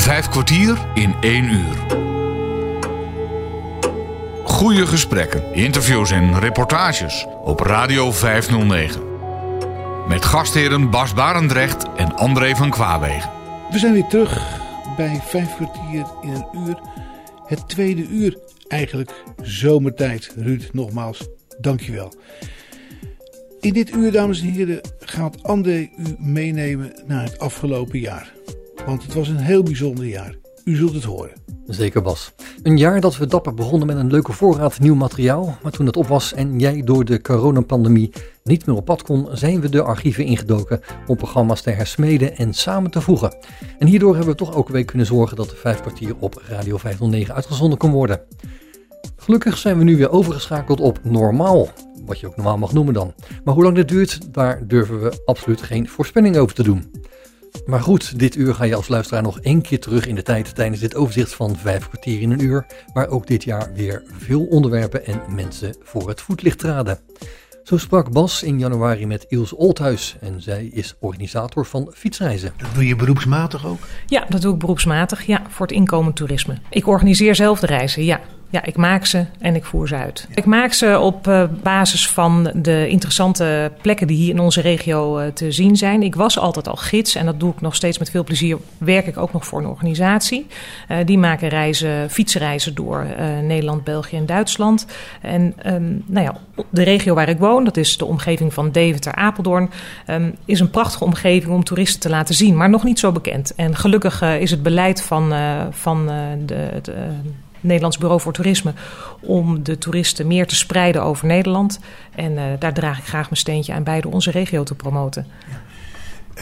Vijf kwartier in één uur. Goede gesprekken, interviews en reportages op Radio 509. Met gastheren Bas Barendrecht en André van Kwaabegen. We zijn weer terug bij vijf kwartier in een uur. Het tweede uur eigenlijk zomertijd. Ruud, nogmaals, dankjewel. In dit uur, dames en heren, gaat André u meenemen naar het afgelopen jaar. Want het was een heel bijzonder jaar. U zult het horen. Zeker Bas. Een jaar dat we dapper begonnen met een leuke voorraad nieuw materiaal. Maar toen het op was en jij door de coronapandemie niet meer op pad kon, zijn we de archieven ingedoken om programma's te hersmeden en samen te voegen. En hierdoor hebben we toch elke week kunnen zorgen dat de vijf kwartier op Radio 509 uitgezonden kon worden. Gelukkig zijn we nu weer overgeschakeld op normaal. Wat je ook normaal mag noemen dan. Maar hoe lang dit duurt, daar durven we absoluut geen voorspelling over te doen. Maar goed, dit uur ga je als luisteraar nog één keer terug in de tijd tijdens dit overzicht van vijf kwartier in een uur, waar ook dit jaar weer veel onderwerpen en mensen voor het voetlicht traden. Zo sprak Bas in januari met Ilse Oldhuis en zij is organisator van fietsreizen. Dat doe je beroepsmatig ook? Ja, dat doe ik beroepsmatig, ja, voor het inkomend toerisme. Ik organiseer zelf de reizen, ja. Ja, ik maak ze en ik voer ze uit. Ik maak ze op uh, basis van de interessante plekken die hier in onze regio uh, te zien zijn. Ik was altijd al gids en dat doe ik nog steeds met veel plezier. Werk ik ook nog voor een organisatie. Uh, die maken reizen, fietsreizen door Nederland, België en Duitsland. En um, nou ja, de regio waar ik woon, dat is de omgeving van Deventer, Apeldoorn, um, is een prachtige omgeving om toeristen te laten zien, maar nog niet zo bekend. En gelukkig is het beleid van, van de, de Nederlands Bureau voor Toerisme om de toeristen meer te spreiden over Nederland. En uh, daar draag ik graag mijn steentje aan bij door onze regio te promoten. Ja.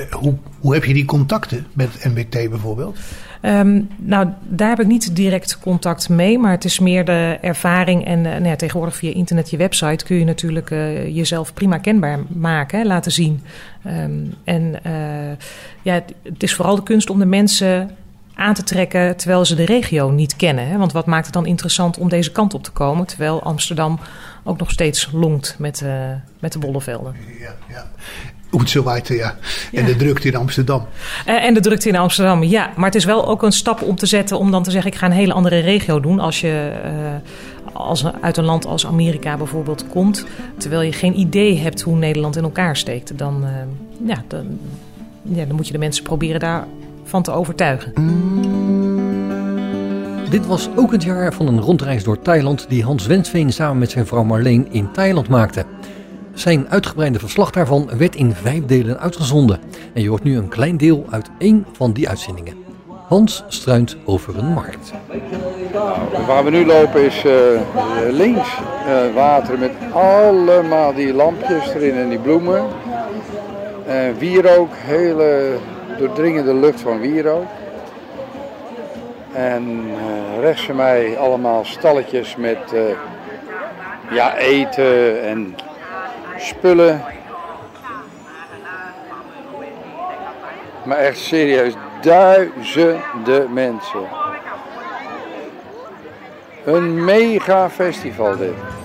Uh, hoe, hoe heb je die contacten met MBT bijvoorbeeld? Um, nou, daar heb ik niet direct contact mee, maar het is meer de ervaring. En uh, nou ja, tegenwoordig via internet, je website, kun je natuurlijk jezelf prima kenbaar maken, hè, laten zien. Um, en ja, het is vooral de kunst om de mensen aan te trekken terwijl ze de regio niet kennen. Hè? Want wat maakt het dan interessant om deze kant op te komen, terwijl Amsterdam ook nog steeds longt met, uh, met de bollevelden. Ja, ja. Oetselwaite, ja. En ja. de drukte in Amsterdam. Uh, en de drukte in Amsterdam, ja. Maar het is wel ook een stap om te zetten om dan te zeggen... ik ga een hele andere regio doen als je uh, als, uit een land als Amerika bijvoorbeeld komt... terwijl je geen idee hebt hoe Nederland in elkaar steekt. Dan, ja, dan, ja, dan moet je de mensen proberen daar van te overtuigen. Dit was ook het jaar van een rondreis door Thailand die Hans Wensveen samen met zijn vrouw Marleen in Thailand maakte. Zijn uitgebreide verslag daarvan werd in vijf delen uitgezonden en je hoort nu een klein deel uit één van die uitzendingen. Hans struint over een markt. Nou, waar we nu lopen is uh, links uh, water met allemaal die lampjes erin en die bloemen. Uh, wierook, hele doordringende lucht van wierook. En uh, rechts van mij allemaal stalletjes met uh, ja, eten en spullen. Maar echt serieus, duizenden mensen. Een mega festival dit.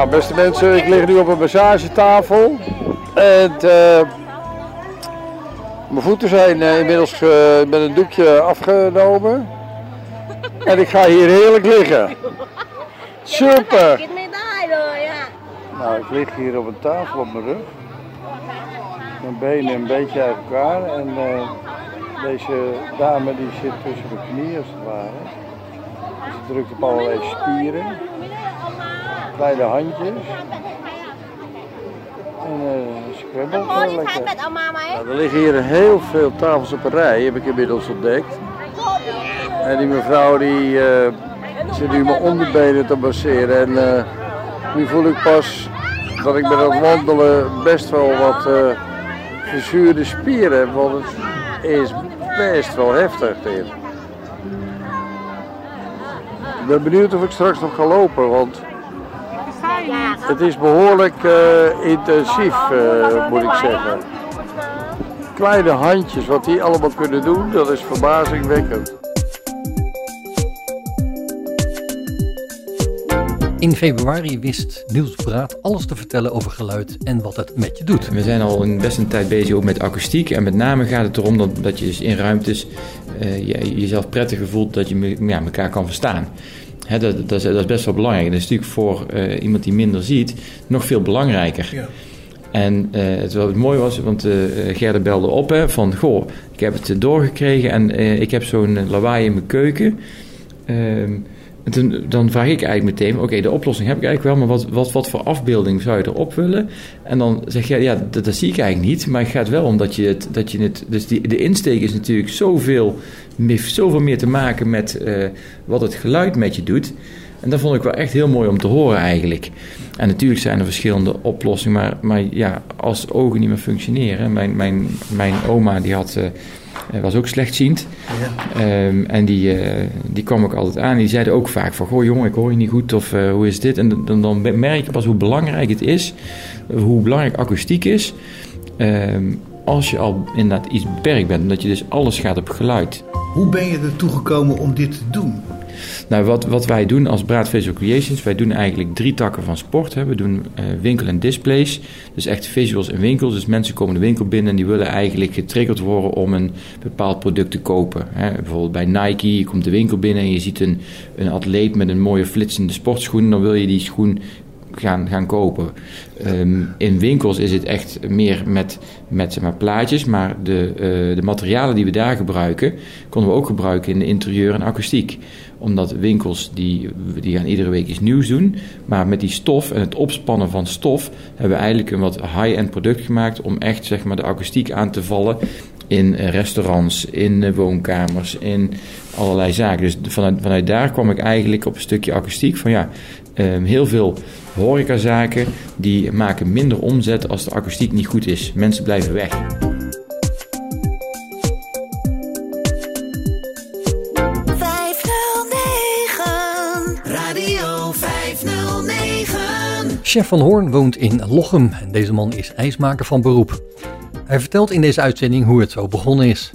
Nou, beste mensen, ik lig nu op een massagetafel. En uh, mijn voeten zijn uh, inmiddels uh, met een doekje afgenomen. En ik ga hier heerlijk liggen. Super! Nou, ik lig hier op een tafel op mijn rug. Mijn benen een beetje uit elkaar. En deze dame die zit tussen mijn knieën als het ware. Ze drukt op allerlei spieren kleine handjes. En uh. Nou, er liggen hier heel veel tafels op een rij, heb ik inmiddels ontdekt. En die mevrouw die uh, zit nu mijn onderbenen te masseren. En uh, nu voel ik pas dat ik met het wandelen best wel wat uh, verzuurde spieren heb. Want het is best wel heftig dit. Ik ben benieuwd of ik straks nog ga lopen, want het is behoorlijk uh, intensief, uh, moet ik zeggen. kleine handjes wat die allemaal kunnen doen, dat is verbazingwekkend. In februari wist Niels Braat alles te vertellen over geluid en wat het met je doet. We zijn al een best een tijd bezig ook met akoestiek. En met name gaat het erom dat, dat je dus in ruimtes uh, je, jezelf prettiger voelt dat je ja, elkaar kan verstaan. Dat, dat, is, dat, is, best wel belangrijk. Dat is natuurlijk voor uh, iemand die minder ziet nog veel belangrijker. Ja. En uh, het, wat mooi was, want uh, Gerda belde op hè, van... Goh, ik heb het doorgekregen en ik heb zo'n lawaai in mijn keuken... En dan vraag ik eigenlijk meteen, oké, de oplossing heb ik eigenlijk wel, maar wat, wat, wat voor afbeelding zou je erop willen? En dan zeg je, ja, dat, zie ik eigenlijk niet, maar het gaat wel om dat je het, dat je het dus die, de insteek is natuurlijk zoveel, zoveel meer te maken met uh, wat het geluid met je doet. En dat vond ik wel echt heel mooi om te horen eigenlijk. En natuurlijk zijn er verschillende oplossingen, maar, maar ja, als ogen niet meer functioneren. Mijn, mijn, mijn oma die had... Uh, hij was ook slechtziend. Ja. Um, en die, uh, die kwam ook altijd aan. Die zeiden ook vaak van... Goh jongen, ik hoor je niet goed. Of uh, hoe is dit? En dan, dan merk je pas hoe belangrijk het is. Hoe belangrijk akoestiek is. Um, als je al inderdaad iets beperkt bent. Omdat je dus alles gaat op geluid. Hoe ben je ertoe gekomen om dit te doen? Nou, wat, wat wij doen als Braad Visual Creations, wij doen eigenlijk drie takken van sport. We doen uh, winkel en displays, dus echt visuals en winkels. Dus mensen komen de winkel binnen en die willen eigenlijk getriggerd worden om een bepaald product te kopen. Hè. Bijvoorbeeld bij Nike, je komt de winkel binnen en je ziet een, een atleet met een mooie flitsende sportschoen. Dan wil je die schoen gaan, gaan kopen. Um, in winkels is het echt meer met, met zeg maar, plaatjes, maar de, uh, de materialen die we daar gebruiken, konden we ook gebruiken in de interieur en akoestiek omdat winkels die, die gaan iedere week iets nieuws doen. Maar met die stof en het opspannen van stof hebben we eigenlijk een wat high-end product gemaakt om echt zeg maar, de akoestiek aan te vallen in restaurants, in woonkamers, in allerlei zaken. Dus vanuit, daar kwam ik eigenlijk op een stukje akoestiek van ja, um, heel veel horecazaken die maken minder omzet als de akoestiek niet goed is. Mensen blijven weg. Chef van Hoorn woont in Lochem en deze man is ijsmaker van beroep. Hij vertelt in deze uitzending hoe het zo begonnen is.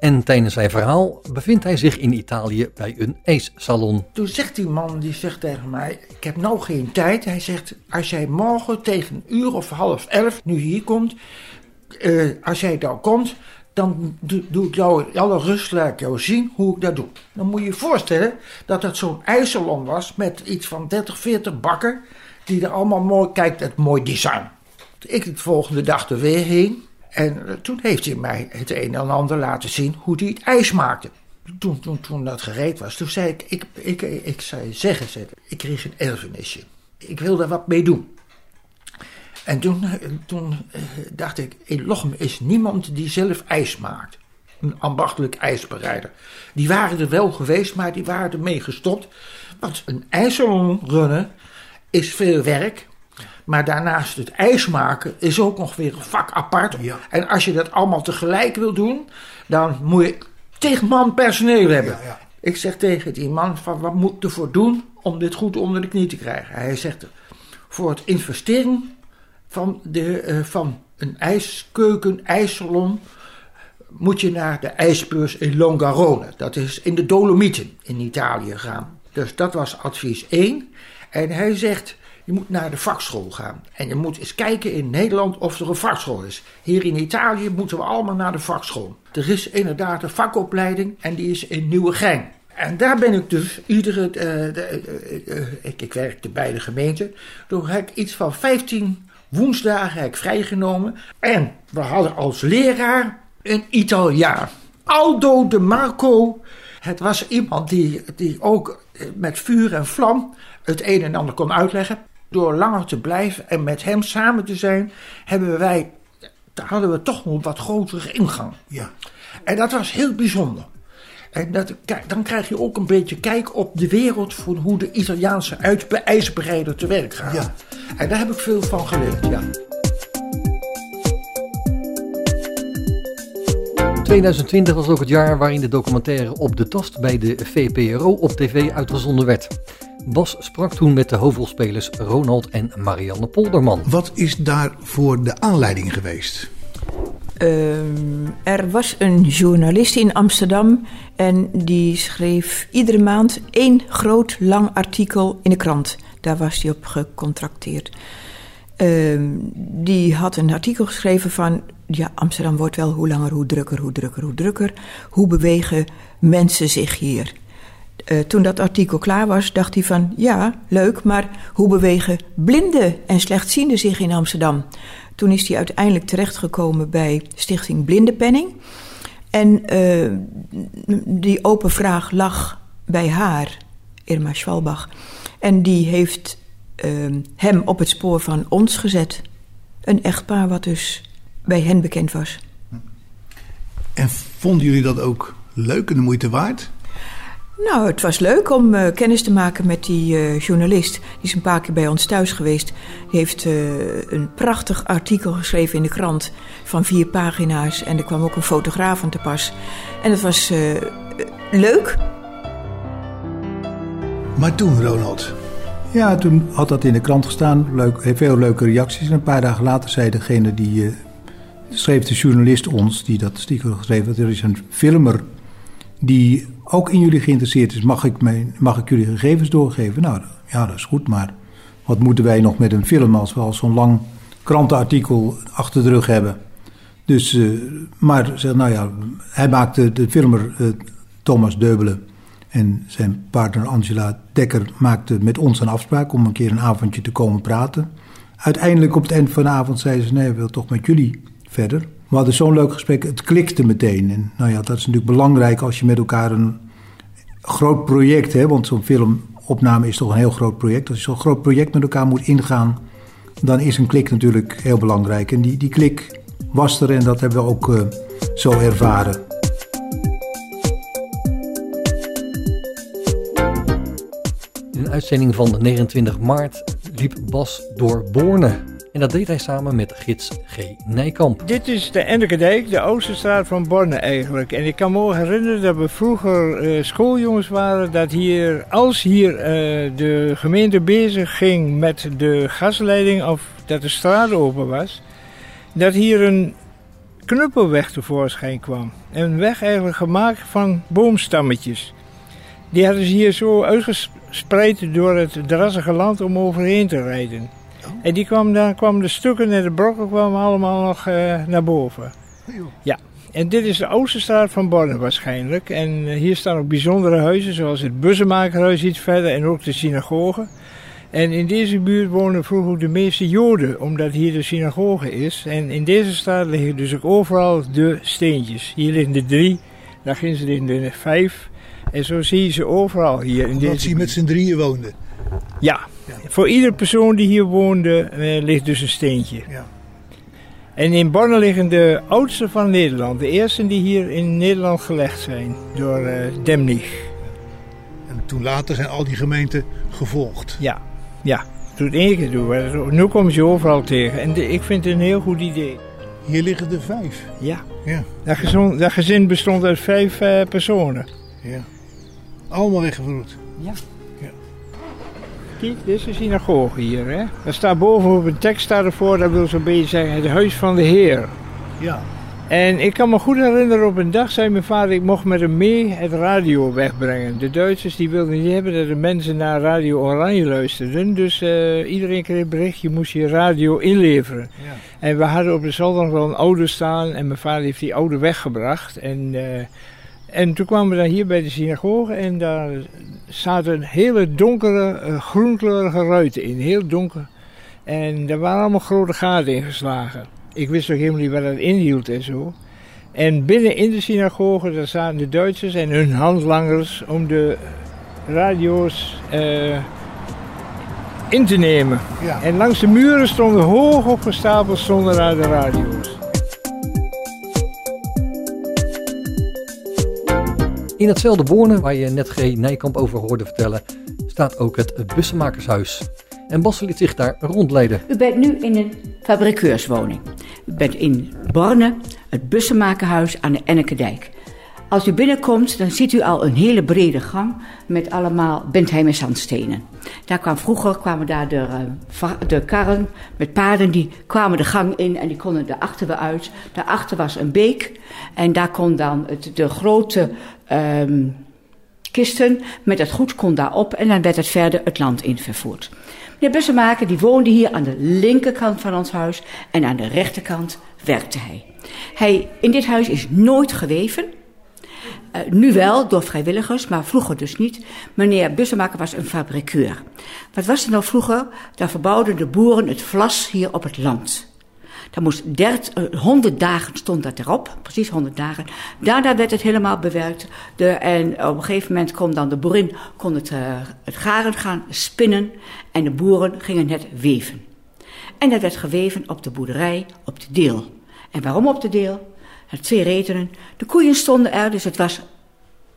En tijdens zijn verhaal bevindt hij zich in Italië bij een ijssalon. Toen zegt die man, die zegt tegen mij, ik heb nou geen tijd. Hij zegt, als jij morgen tegen een uur of half elf nu hier komt, uh, als jij daar komt, dan doe, ik jou alle rust, laat ik jou zien hoe ik dat doe. Dan moet je je voorstellen dat het zo'n ijssalon was met iets van 30, 40 bakken, die er allemaal mooi, kijkt het mooi design. Ik de volgende dag er weer heen. En eh, toen heeft hij mij het een en ander laten zien hoe hij het ijs maakte. Toen, toen, toen dat gereed was, toen zei ik, ik, ik, ik zei zeggen, ik kreeg een erfenisje. Ik wil daar wat mee doen. En toen, eh, toen eh, dacht ik, in Lochem is niemand die zelf ijs maakt. Een ambachtelijk ijsbereider. Die waren er wel geweest, maar die waren ermee gestopt. Want een ijssalon runnen is veel werk. Maar daarnaast het ijs maken is ook nog weer een vak apart. En als je dat allemaal tegelijk wil doen, dan moet je tegen man personeel hebben. Ja, ja. Ik zeg tegen die man van wat moet ik ervoor doen om dit goed onder de knie te krijgen. Hij zegt voor het investeren van, de, uh, van een ijskeuken, ijssalon, moet je naar de ijsbeurs in Longarone. Dat is in de Dolomieten in Italië gaan. Dus dat was advies 1. En hij zegt, je moet naar de vakschool gaan. En je moet eens kijken in Nederland of er een vakschool is. Hier in Italië moeten we allemaal naar de vakschool. Er is inderdaad een vakopleiding en die is in Nieuwegein. En daar ben ik dus iedere. De, uh, uh, ik, ik werkte bij de gemeente. Toen heb ik iets van 15 woensdagen heb ik vrijgenomen. En we hadden als leraar een Italiaan. Aldo de Marco. Het was iemand die, die ook met vuur en vlam het een en ander kon uitleggen. Door langer te blijven en met hem samen te zijn, hebben wij, daar hadden we toch een wat grotere ingang. Ja. En dat was heel bijzonder. En dat, dan krijg je ook een beetje kijk op de wereld van hoe de Italiaanse ijsbereider te werk gaat. Ja. En daar heb ik veel van geleerd, ja. 2020 was ook het jaar waarin de documentaire Op de Tast bij de VPRO op tv uitgezonden werd. Bas sprak toen met de hoofdrolspelers Ronald en Marianne Polderman. Wat is daarvoor de aanleiding geweest? Ehm, er was een journalist in Amsterdam en die schreef iedere maand één groot lang artikel in de krant. Daar was hij op gecontracteerd. Ehm, die had een artikel geschreven van... ja, Amsterdam wordt wel hoe langer hoe drukker, hoe drukker, hoe drukker. Hoe bewegen mensen zich hier? Uh, toen dat artikel klaar was, dacht hij van... ja, leuk, maar hoe bewegen blinden en slechtzienden zich in Amsterdam? Toen is hij uiteindelijk terechtgekomen bij Stichting Blindenpenning. En uh, die open vraag lag bij haar, Irma Schwalbach. En die heeft uh, hem op het spoor van ons gezet. Een echtpaar wat dus bij hen bekend was. En vonden jullie dat ook leuk en de moeite waard? Nou, het was leuk om uh, kennis te maken met die uh, journalist. Die is een paar keer bij ons thuis geweest. Die heeft uh, een prachtig artikel geschreven in de krant van vier pagina's. En er kwam ook een fotograaf aan te pas. En het was leuk. Maar toen, Ronald? Ja, toen had dat in de krant gestaan. Leuk, veel leuke reacties. En een paar dagen later zei degene die... schreef de journalist ons, die dat artikel geschreven had... er is een filmer die ook in jullie geïnteresseerd is, mag ik, mijn, mag ik jullie gegevens doorgeven? Nou, ja, dat is goed, maar wat moeten wij nog met een film als we al zo'n lang krantenartikel achter de rug hebben? Dus, uh, maar zeg, nou ja, hij maakte de filmer uh, Thomas Deubelen en zijn partner Angela Dekker maakte met ons een afspraak om een keer een avondje te komen praten. Uiteindelijk op het eind van de avond zei ze: Nee, ik wil toch met jullie verder. We hadden zo'n leuk gesprek, het klikte meteen. En nou ja, dat is natuurlijk belangrijk als je met elkaar een groot project hebt. Want zo'n filmopname is toch een heel groot project. Als je zo'n groot project met elkaar moet ingaan, dan is een klik natuurlijk heel belangrijk. En die, die klik was er en dat hebben we ook uh, zo ervaren. In een uitzending van 29 maart liep Bas door Borne. En dat deed hij samen met gids G. Nijkamp. Dit is de Enderkedijk, de Oosterstraat van Borne eigenlijk. En ik kan me herinneren dat we vroeger uh, schooljongens waren. Dat hier, als hier uh, de gemeente bezig ging met de gasleiding of dat de straat open was. Dat hier een knuppelweg tevoorschijn kwam. Een weg eigenlijk gemaakt van boomstammetjes. Die hadden ze hier zo uitgespreid door het drassige land om overheen te rijden. En die kwam, dan kwamen de stukken en de brokken kwamen allemaal nog uh, naar boven. Ja, en dit is de Oosterstraat van Borne waarschijnlijk. En uh, hier staan ook bijzondere huizen, zoals het Bussemakerhuis iets verder en ook de synagoge. En in deze buurt wonen vroeger ook de meeste Joden, omdat hier de synagoge is. En in deze straat liggen dus ook overal de steentjes. Hier liggen er drie, daar gingen ze in de vijf. En zo zie je ze overal hier. In deze ze met z'n drieën woonden. Ja, voor iedere persoon die hier woonde eh, ligt dus een steentje. Ja. En in Borne liggen de oudste van Nederland. De eerste die hier in Nederland gelegd zijn door uh, Demnig. En toen later zijn al die gemeenten gevolgd. Ja, ja. Toen één keer doen. Nu komen ze overal tegen. En de, ik vind het een heel goed idee. Hier liggen er vijf. Ja. ja. Dat, gezin, dat gezin bestond uit vijf uh, personen. Ja. Allemaal weggevloed. Ja. Kijk, dit is de synagoge hier. Hè? Er staat boven op een tekst staat ervoor, dat wil zo'n beetje zeggen, het huis van de Heer. Ja. En ik kan me goed herinneren, op een dag zei mijn vader, ik mocht met hem mee het radio wegbrengen. De Duitsers die wilden niet hebben dat de mensen naar Radio Oranje luisterden. Dus uh, iedereen kreeg een bericht, je moest je radio inleveren. Ja. En we hadden op de zolder nog wel een oude staan en mijn vader heeft die oude weggebracht. En... Uh, en toen kwamen we dan hier bij de synagoge en daar zaten hele donkere, uh, groenkleurige ruiten in, heel donker. En daar waren allemaal grote gaten ingeslagen. Ik wist nog helemaal niet wat dat inhield en zo. En binnen in de synagoge, daar zaten de Duitsers en hun handlangers om de radio's uh, in te nemen. Ja. En langs de muren stonden hoog opgestapeld stonden daar de radio's. In hetzelfde Borne, waar je net G. Nijkamp over hoorde vertellen, staat ook het Bussenmakershuis. En Bas liet zich daar rondleiden. U bent nu in een fabrikeurswoning. U bent in Borne, het Bussenmakerhuis aan de Ennekedijk. Als u binnenkomt, dan ziet u al een hele brede gang met allemaal Bentheimer zandstenen. Daar kwam vroeger kwamen daar de, uh, de karren met paarden die kwamen de gang in en die konden de achter weer uit. Daarachter was een beek en daar kon dan de grote um, kisten met het goed kon daarop en dan werd het verder het land in vervoerd. Meneer Bussemaker die woonde hier aan de linkerkant van ons huis en aan de rechterkant werkte hij. Hij in dit huis is nooit geweven. Uh, nu wel, door vrijwilligers, maar vroeger dus niet. Meneer Bussemaker was een fabrikeur. Wat was er nou vroeger? Daar verbouwden de boeren het vlas hier op het land. Daar moest 30, uh, 100 dagen stond dat erop, precies 100 dagen. Daarna werd het helemaal bewerkt. De, en op een gegeven moment kon dan de boerin kon het, uh, het garen gaan spinnen en de boeren gingen het weven. En dat werd geweven op de boerderij, op de deel. En waarom op de deel? Er twee redenen. De koeien stonden er, dus het was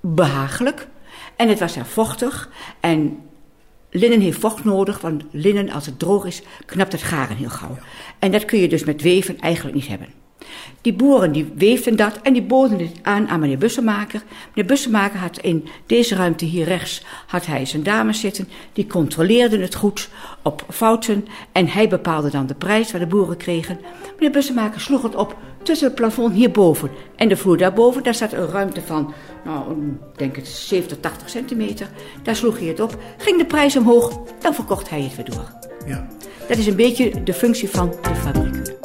behagelijk. En het was er vochtig. En linnen heeft vocht nodig, want linnen, als het droog is, knapt het garen heel gauw. En dat kun je dus met weven eigenlijk niet hebben. Die boeren die weefden dat en die boden het aan aan meneer Bussemaker. Meneer Bussemaker had in deze ruimte hier rechts had hij zijn dames zitten. Die controleerden het goed op fouten en hij bepaalde dan de prijs waar de boeren kregen. Meneer Bussemaker sloeg het op tussen het plafond hierboven en de vloer daarboven. Daar zat een ruimte van, nou, ik denk het 70, 80 centimeter. Daar sloeg hij het op, ging de prijs omhoog, dan verkocht hij het weer door. Ja. Dat is een beetje de functie van de fabrikeur.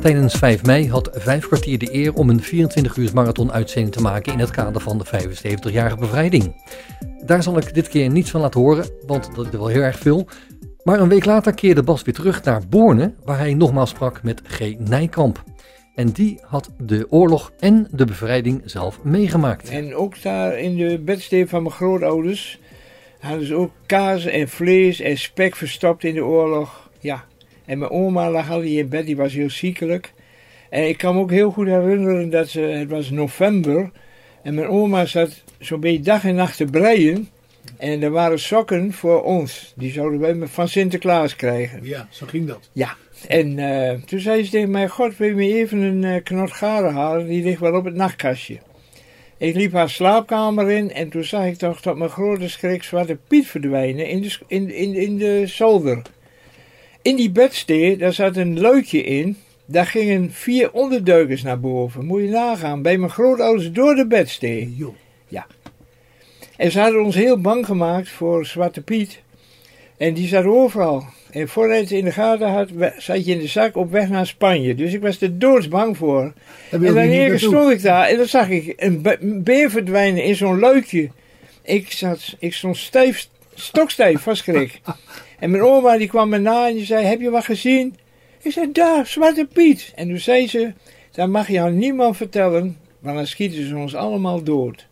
Tijdens 5 mei had vijf kwartier de eer om een 24 uur marathon uitzending te maken in het kader van de 75-jarige bevrijding. Daar zal ik dit keer niets van laten horen, want dat is wel heel erg veel. Maar een week later keerde Bas weer terug naar Borne, waar hij nogmaals sprak met G. Nijkamp. En die had de oorlog en de bevrijding zelf meegemaakt. En ook daar in de bedstee van mijn grootouders hadden ze ook kaas en vlees en spek verstopt in de oorlog. Ja, en mijn oma lag al in bed, die was heel ziekelijk. En ik kan me ook heel goed herinneren dat ze, het was november. En mijn oma zat zo'n beetje dag en nacht te breien. En er waren sokken voor ons. Die zouden wij van Sinterklaas krijgen. Ja, zo ging dat. Ja. En uh, toen zei ze tegen mij, God, wil je me even een uh, knot garen halen? Die ligt wel op het nachtkastje. Ik liep haar slaapkamer in en toen zag ik toch tot mijn grote schrik Zwarte Piet verdwijnen in de, in, in, in de zolder. In die bedstee, daar zat een luikje in. Daar gingen vier onderduikers naar boven. Moet je nagaan, bij mijn grootouders door de bedstee. Ja. En ze hadden ons heel bang gemaakt voor Zwarte Piet. En die zat overal. En voordat je in de gaten had, zat je in de zak op weg naar Spanje. Dus ik was er doodsbang voor. En dan stond ik daar en dan zag ik een beer verdwijnen in zo'n luikje. Ik, zat, ik stond stijf, stokstijf van schrik. En mijn oma die kwam me na en die zei, heb je wat gezien? Ik zei, daar, Zwarte Piet. En toen zei ze, dat mag je aan niemand vertellen, want dan schieten ze ons allemaal dood.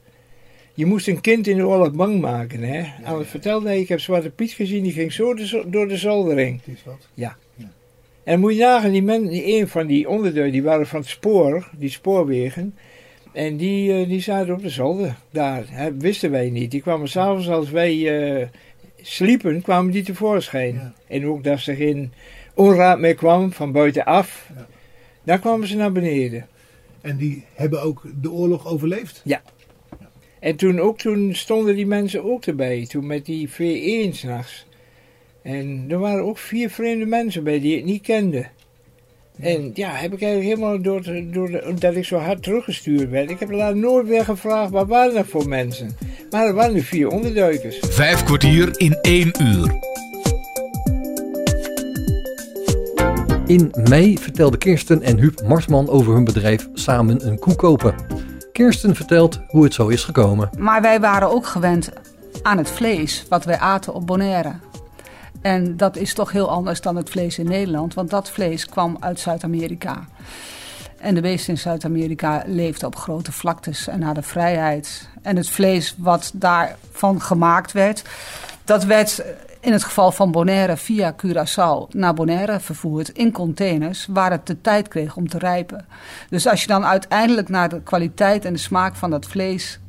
Je moest een kind in de oorlog bang maken, hè. Ja, Anders vertelde hij, ik heb Zwarte Piet gezien, die ging zo door de zoldering. Is wat? Ja. ja. En moet je nagaan, die mensen, die een van die onderdeuren, die waren van het spoor, die spoorwegen. En die, uh, die zaten op de zolder, daar. Hè, wisten wij niet. Die kwamen s'avonds als wij... Uh, sliepen, kwamen die tevoorschijn. En ook dat er geen onraad meer kwam van buitenaf, ja. daar kwamen ze naar beneden. En die hebben ook de oorlog overleefd? Ja. En toen, ook, toen stonden die mensen ook erbij, toen met die V1 s'nachts. En er waren ook vier vreemde mensen bij die ik niet kende. En ja, heb ik eigenlijk helemaal door, door dat ik zo hard teruggestuurd werd. Ik heb later nooit weer gevraagd, wat waren dat voor mensen? Maar er waren nu vier onderduikers. Vijf kwartier in één uur. In mei vertelden Kirsten en Huub Marsman over hun bedrijf Samen een koe kopen. Kirsten vertelt hoe het zo is gekomen. Maar wij waren ook gewend aan het vlees wat wij aten op Bonaire. En dat is toch heel anders dan het vlees in Nederland, want dat vlees kwam uit Zuid-Amerika. En de beesten in Zuid-Amerika leefden op grote vlaktes en hadden vrijheid. En het vlees wat daarvan gemaakt werd, dat werd in het geval van Bonaire via Curaçao naar Bonaire vervoerd in containers waar het de tijd kreeg om te rijpen. Dus als je dan uiteindelijk naar de kwaliteit en de smaak van dat vlees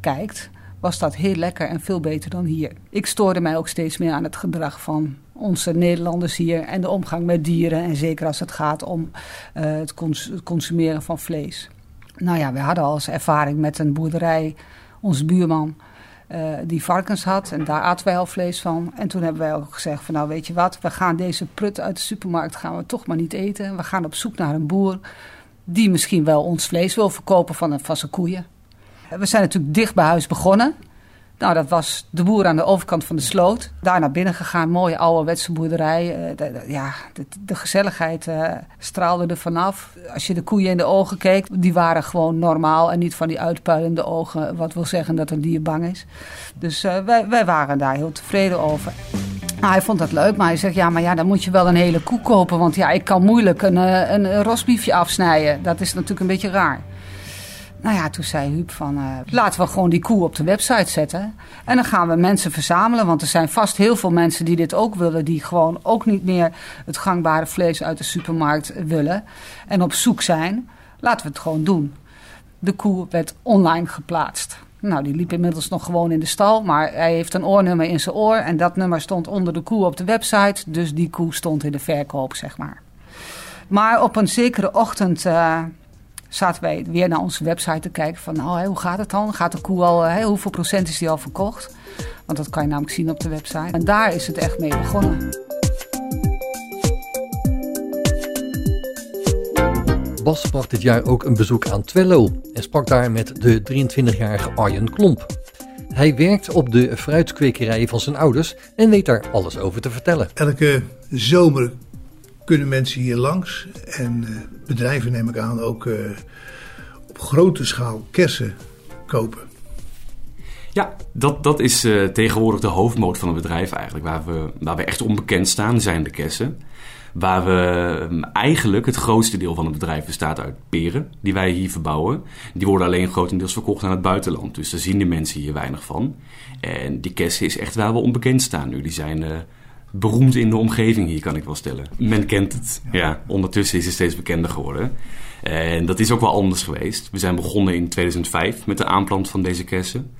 kijkt, was dat heel lekker en veel beter dan hier. Ik stoorde mij ook steeds meer aan het gedrag van onze Nederlanders hier en de omgang met dieren. En zeker als het gaat om uh, het, het, consumeren van vlees. Nou ja, we hadden al eens ervaring met een boerderij, onze buurman. Uh, die varkens had en daar aten wij al vlees van. En toen hebben wij ook gezegd van nou weet je wat, we gaan deze prut uit de supermarkt gaan we toch maar niet eten. We gaan op zoek naar een boer die misschien wel ons vlees wil verkopen van, van zijn koeien. We zijn natuurlijk dicht bij huis begonnen. Nou, dat was de boer aan de overkant van de sloot. Daar naar binnen gegaan, mooie ouderwetse boerderij. Uh, de, ja, de, de gezelligheid uh, straalde er vanaf. Als je de koeien in de ogen keek, die waren gewoon normaal en niet van die uitpuilende ogen. Wat wil zeggen dat een dier bang is. Dus uh, wij, wij waren daar heel tevreden over. Nou, hij vond dat leuk, maar hij zegt, ja, maar ja, dan moet je wel een hele koe kopen. Want ja, ik kan moeilijk een, een, een rosbiefje afsnijden. Dat is natuurlijk een beetje raar. Nou ja, toen zei Huub van, uh, laten we gewoon die koe op de website zetten. En dan gaan we mensen verzamelen, want er zijn vast heel veel mensen die dit ook willen. Die gewoon ook niet meer het gangbare vlees uit de supermarkt willen. En op zoek zijn. Laten we het gewoon doen. De koe werd online geplaatst. Nou, die liep inmiddels nog gewoon in de stal, maar hij heeft een oornummer in zijn oor. En dat nummer stond onder de koe op de website. Dus die koe stond in de verkoop, zeg maar. Maar op een zekere ochtend... Uh, zaten wij weer naar onze website te kijken van nou, hoe gaat het dan? Gaat de koe al, hè, hoeveel procent is die al verkocht? Want dat kan je namelijk zien op de website. En daar is het echt mee begonnen. Bas bracht dit jaar ook een bezoek aan Twello en sprak daar met de 23-jarige Arjen Klomp. Hij werkt op de fruitkwekerij van zijn ouders en weet daar alles over te vertellen. Elke zomer kunnen mensen hier langs. En uh, bedrijven neem ik aan ook uh, op grote schaal kersen kopen. Ja, dat, dat is uh, tegenwoordig de hoofdmoot van het bedrijf eigenlijk. Waar we, waar we echt onbekend staan, zijn de kersen. Waar we um, eigenlijk het grootste deel van het bedrijf bestaat uit peren, die wij hier verbouwen. Die worden alleen grotendeels verkocht aan het buitenland. Dus daar zien de mensen hier weinig van. En die kersen is echt waar we onbekend staan nu. Die zijn beroemd in de omgeving hier, kan ik wel stellen. Men kent het. Ja, ondertussen is het steeds bekender geworden. En dat is ook wel anders geweest. We zijn begonnen in 2005 met de aanplant van deze kersen.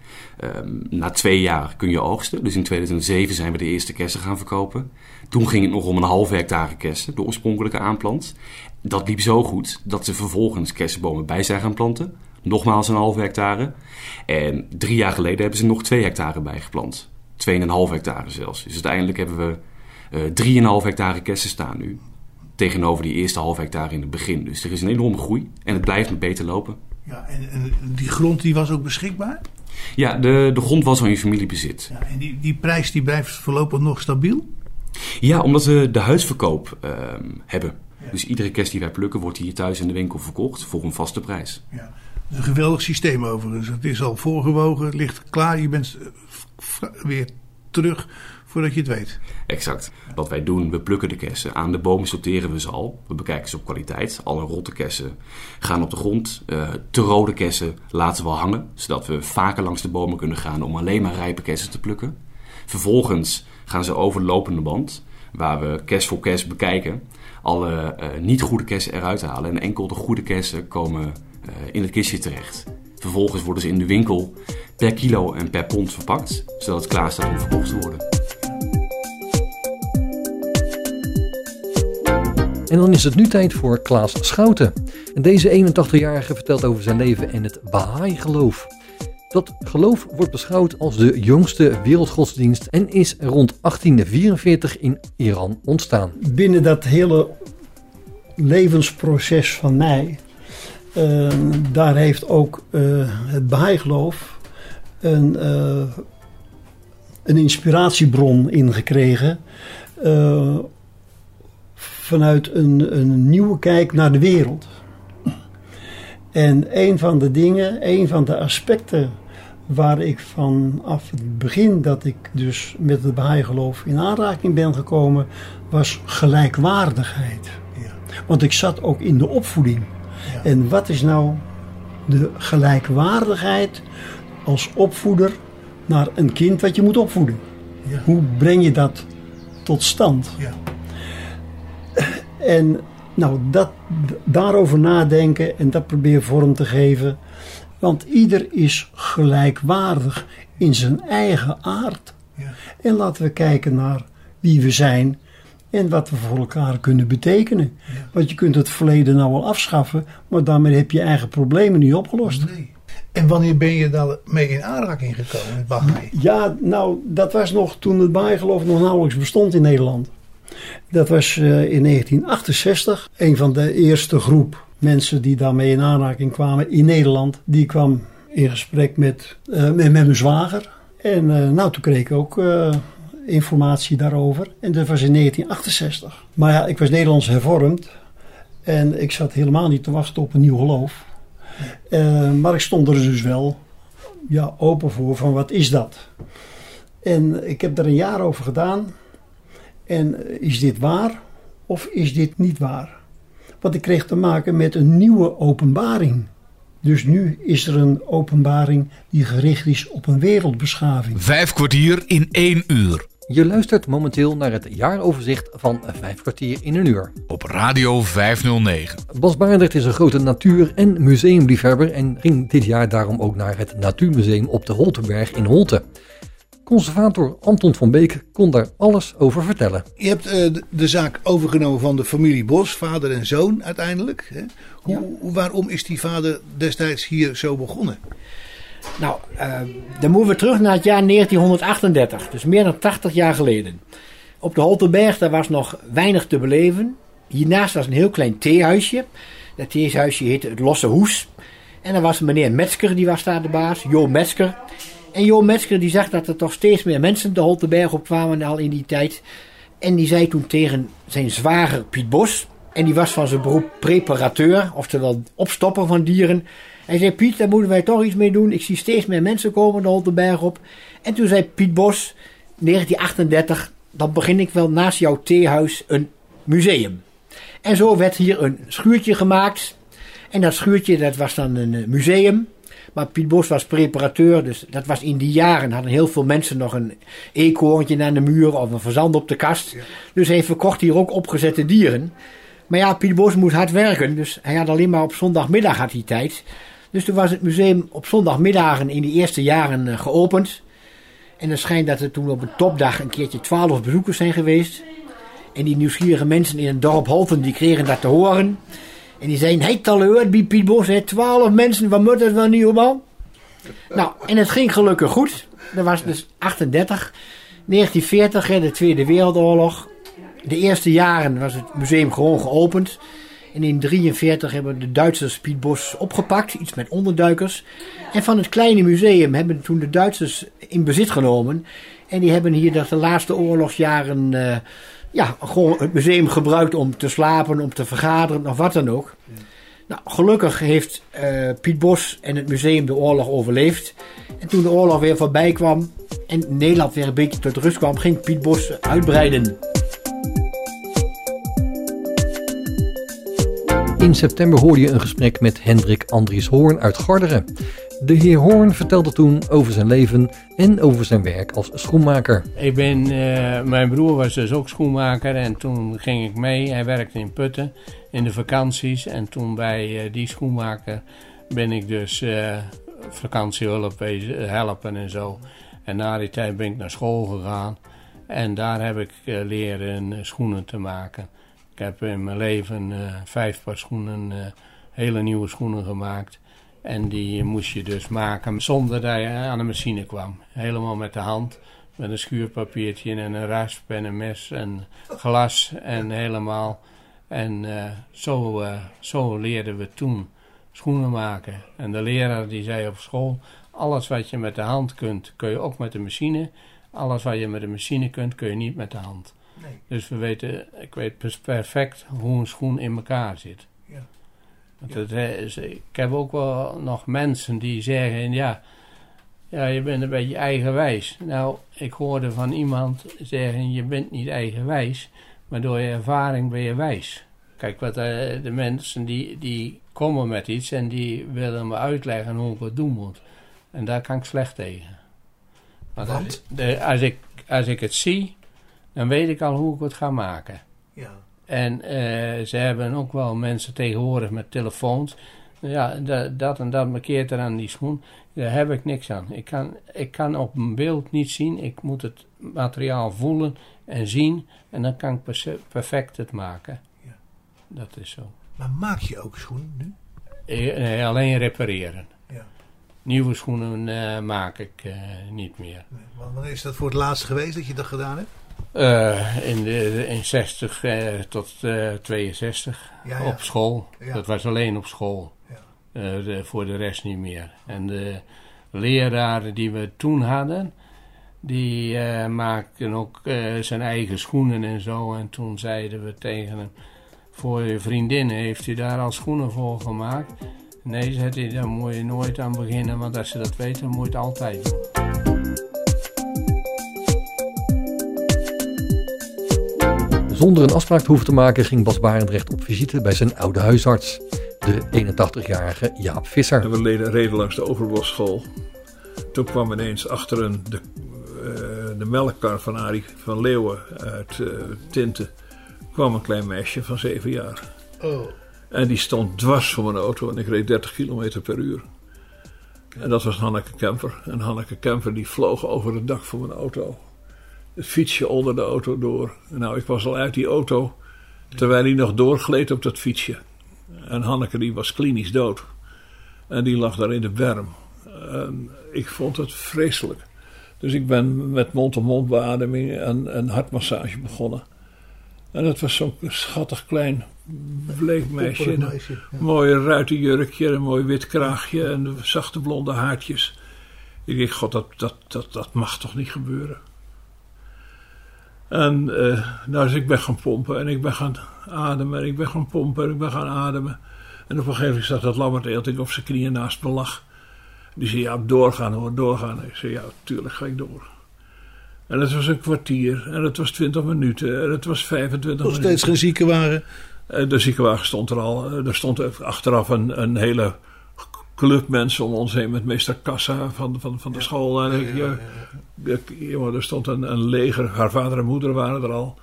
Um, na twee jaar kun je oogsten. Dus in 2007 zijn we de eerste kersen gaan verkopen. Toen ging het nog om een half hectare kersen, de oorspronkelijke aanplant. Dat liep zo goed dat ze vervolgens kersenbomen bij zijn gaan planten. Nogmaals een half hectare. En drie jaar geleden hebben ze nog twee hectare bijgeplant. 2,5 hectare zelfs. Dus uiteindelijk hebben we uh, 3,5 hectare kersen staan nu. Tegenover die eerste half hectare in het begin. Dus er is een enorme groei en het blijft nog beter lopen. Ja, en, en die grond die was ook beschikbaar? Ja, de, de grond was al in familiebezit. Ja, en die, die prijs die blijft voorlopig nog stabiel? Ja, omdat we de huisverkoop uh, hebben. Ja. Dus iedere kerst die wij plukken wordt hier thuis in de winkel verkocht voor een vaste prijs. Ja. Een geweldig systeem overigens. Het is al voorgewogen, het ligt klaar. Je bent weer terug voordat je het weet. Exact. Wat wij doen, we plukken de kersen. Aan de bomen sorteren we ze al. We bekijken ze op kwaliteit. Alle rotte kersen gaan op de grond. Uh, te rode kersen laten we hangen. Zodat we vaker langs de bomen kunnen gaan om alleen maar rijpe kersen te plukken. Vervolgens gaan ze over de lopende band. Waar we kers voor kers bekijken. Alle uh, niet goede kersen eruit halen. En enkel de goede kersen komen uh, in het kistje terecht. Vervolgens worden ze in de winkel per kilo en per pond verpakt, zodat het klaar staat om verkocht te worden. En dan is het nu tijd voor Klaas Schouten. En deze 81-jarige vertelt over zijn leven en het Baha'i-geloof. Dat geloof wordt beschouwd als de jongste wereldgodsdienst en is rond 1844 in Iran ontstaan. Binnen dat hele levensproces van mij uh, daar heeft ook uh, het Baha'i-geloof een, uh, een inspiratiebron in gekregen. vanuit een, een nieuwe kijk naar de wereld. En een van de dingen, een van de aspecten waar ik vanaf het begin dat ik dus met het Baha'i-geloof in aanraking ben gekomen, was gelijkwaardigheid. Want ik zat ook in de opvoeding. En wat is nou de gelijkwaardigheid als opvoeder naar een kind wat je moet opvoeden? Ja. Hoe breng je dat tot stand? Ja. En nou, dat, daarover nadenken en dat proberen vorm te geven. Want ieder is gelijkwaardig in zijn eigen aard. En laten we kijken naar wie we zijn en wat we voor elkaar kunnen betekenen. Want je kunt het verleden nou wel afschaffen, maar daarmee heb je eigen problemen niet opgelost. En wanneer ben je daarmee in aanraking gekomen met Baha'i? Ja, nou, dat was nog toen het Baha'i-geloof nog nauwelijks bestond in Nederland. Dat was eh, in 1968. Een van de eerste groep mensen die daarmee in aanraking kwamen in Nederland. Die kwam in gesprek met, met, met mijn zwager. En eh, nou, toen kreeg ik ook informatie daarover. En dat was in 1968. Maar ja, ik was Nederlands hervormd. En ik zat helemaal niet te wachten op een nieuw geloof. maar ik stond er dus wel ja, open voor van wat is dat? En ik heb er een jaar over gedaan. En is dit waar of is dit niet waar? Want ik kreeg te maken met een nieuwe openbaring. Dus nu is er een openbaring die gericht is op een wereldbeschaving. Vijf kwartier in één uur. Je luistert momenteel naar het jaaroverzicht van Vijf kwartier in een uur. Op Radio 509. Bas Barendrecht is een grote natuur- en museumliefhebber en ging dit jaar daarom ook naar het Natuurmuseum op de Holtenberg in Holte. Conservator Anton van Beek kon daar alles over vertellen. Je hebt uh, de, zaak overgenomen van de familie Bos, vader en zoon uiteindelijk. Hè? Hoe, waarom is die vader destijds hier zo begonnen? Nou, uh, dan moeten we terug naar het jaar 1938, dus meer dan 80 jaar geleden. Op de Holterberg daar was nog weinig te beleven. Hiernaast was een heel klein theehuisje. Dat theehuisje heette het Losse Hoes. En er was meneer Metzger, die was daar de baas, Jo Metzger. En Jo Metzger die zag dat er toch steeds meer mensen de Holteberg op kwamen al in die tijd. En die zei toen tegen zijn zwager Piet Bos. En die was van zijn beroep preparateur, oftewel opstopper van dieren. Hij zei, Piet, daar moeten wij toch iets mee doen. Ik zie steeds meer mensen komen de Holteberg op. En toen zei Piet Bos, 1938, dan begin ik wel naast jouw theehuis een museum. En zo werd hier een schuurtje gemaakt. En dat schuurtje, dat was dan een eh, museum. Maar Piet Bos was preparateur, dus dat was in die jaren. Hadden heel veel mensen nog een eekhoorntje aan de muur of een verzand op de kast. Dus hij verkocht hier ook opgezette dieren. Maar ja, Piet Bos moest hard werken, dus hij had alleen maar op zondagmiddag had hij tijd. Dus toen was het museum op zondagmiddagen in de eerste jaren uh, geopend. En het schijnt dat er toen op een topdag een keertje twaalf bezoekers zijn geweest. En die nieuwsgierige mensen in het dorp Holten, die kregen dat te horen. En die zeiden, hey taleur, bij Piet Bos, twaalf mensen, wat moet dat wel niet man? Nou, en het ging gelukkig goed. Dat was dus 38. 1940, hè, de Tweede Wereldoorlog. De eerste jaren was het museum gewoon geopend. En in 1943 hebben de Duitsers Piet Bos opgepakt, iets met onderduikers. En van het kleine museum hebben toen de Duitsers in bezit genomen. En die hebben hier de laatste oorlogsjaren uh, ja, gewoon het museum gebruikt om te slapen, om te vergaderen of wat dan ook. Nou, gelukkig heeft uh, Piet Bos en het museum de oorlog overleefd. En toen de oorlog weer voorbij kwam en Nederland weer een beetje tot rust kwam, ging Piet Bos uitbreiden. In september hoorde je een gesprek met Hendrik Andries Hoorn uit Garderen. De heer Hoorn vertelde toen over zijn leven en over zijn werk als schoenmaker. Ik ben, uh, mijn broer was dus ook schoenmaker en toen ging ik mee. Hij werkte in Putten in de vakanties en toen bij uh, die schoenmaker ben ik dus uh, vakantiehulp helpen en zo. En na die tijd ben ik naar school gegaan en daar heb ik leren schoenen te maken. Ik heb in mijn leven vijf paar schoenen, hele nieuwe schoenen gemaakt. En die moest je dus maken zonder dat je aan de machine kwam. Helemaal met de hand. Met een schuurpapiertje en een rasp en een mes en glas en helemaal. En uh, zo, zo leerden we toen schoenen maken. En de leraar die zei op school, alles wat je met de hand kunt, kun je ook met de machine. Alles wat je met de machine kunt, kun je niet met de hand. Nee. Dus we weten, ik weet perfect hoe een schoen in elkaar zit. Want ik heb ook wel nog mensen die zeggen, ja, ja, je bent een beetje eigenwijs. Nou, ik hoorde van iemand zeggen, je bent niet eigenwijs, maar door je ervaring ben je wijs. Kijk, wat de, eh, de mensen die, die komen met iets en die willen me uitleggen hoe ik het doen moet. En daar kan ik slecht tegen. Want, Want? De, als, ik, als ik het zie, dan weet ik al hoe ik het ga maken. Ja. En uh, ze hebben ook wel mensen tegenwoordig met telefoons. Ja, dat, dat en dat markeert er aan die schoen. Daar heb ik niks aan. Ik kan, ik kan op een beeld niet zien. Ik moet het materiaal voelen en zien. En dan kan ik perfect het maken. Ja. Dat is zo. Maar maak je ook schoenen nu? Eh, nee, alleen repareren. Ja. Nieuwe schoenen eh, maak ik eh, niet meer. Want Wanneer is dat voor het laatst geweest dat je dat gedaan hebt? Eh, in, de, in 60 eh, tot eh 62 Ja, ja. op school. Ja. Dat was alleen op school. De- voor de rest niet meer. En de leraren die we toen hadden, die maakten ook zijn eigen schoenen en zo. En toen zeiden we tegen hem: Voor je vriendinnen heeft u daar al schoenen voor gemaakt? Nee, zei hij, daar moet je nooit aan beginnen, want als ze dat weten, dan moet je het altijd doen. Zonder een afspraak te hoeven te maken ging Bas Barendrecht op visite bij zijn oude huisarts, de 81-jarige Jaap Visser. En we reden langs de Overbosschool. Toen kwam ineens achter een, de, eh, de melkkar van Arie van Leeuwen uit eh Tinten... kwam een klein meisje van zeven jaar. Oh. En die stond dwars voor mijn auto en ik reed 30 kilometer per uur. En dat was Hanneke Kemper. En Hanneke Kemper die vloog over het dak van mijn auto. Het fietsje onder de auto door. Nou, ik was al uit die auto terwijl hij nog doorgleed op dat fietsje. En Hanneke die was klinisch dood. En die lag daar in de berm. En ik vond het vreselijk. Dus ik ben met mond-op-mond beademing en, en hartmassage begonnen. En dat was zo'n schattig klein bleek meisje. een meisje, ja. Mooie ruitenjurkje, een mooi wit kraagje en zachte blonde haartjes. Ik dacht, god, dat, dat, dat, dat mag toch niet gebeuren. En eh, nou, dus ik ben gaan pompen en ik ben gaan ademen en ik ben gaan pompen en ik ben gaan ademen. En op een gegeven moment zat dat lammerteeltje op zijn knieën naast me lag. Die zei, ja, doorgaan hoor, doorgaan. Ik zei, ja, tuurlijk ga ik door. En het was een kwartier en het was 20 minuten en het was 25 Nog minuten. steeds geen ziekenwagen. Eh, De ziekenwagen stond er al. Eh, Er stond achteraf een, een hele club mensen om ons heen met meester Kassa van, van, van de school. En ik, ja, ik- jongen, er stond een, een leger. Haar vader en moeder waren er al.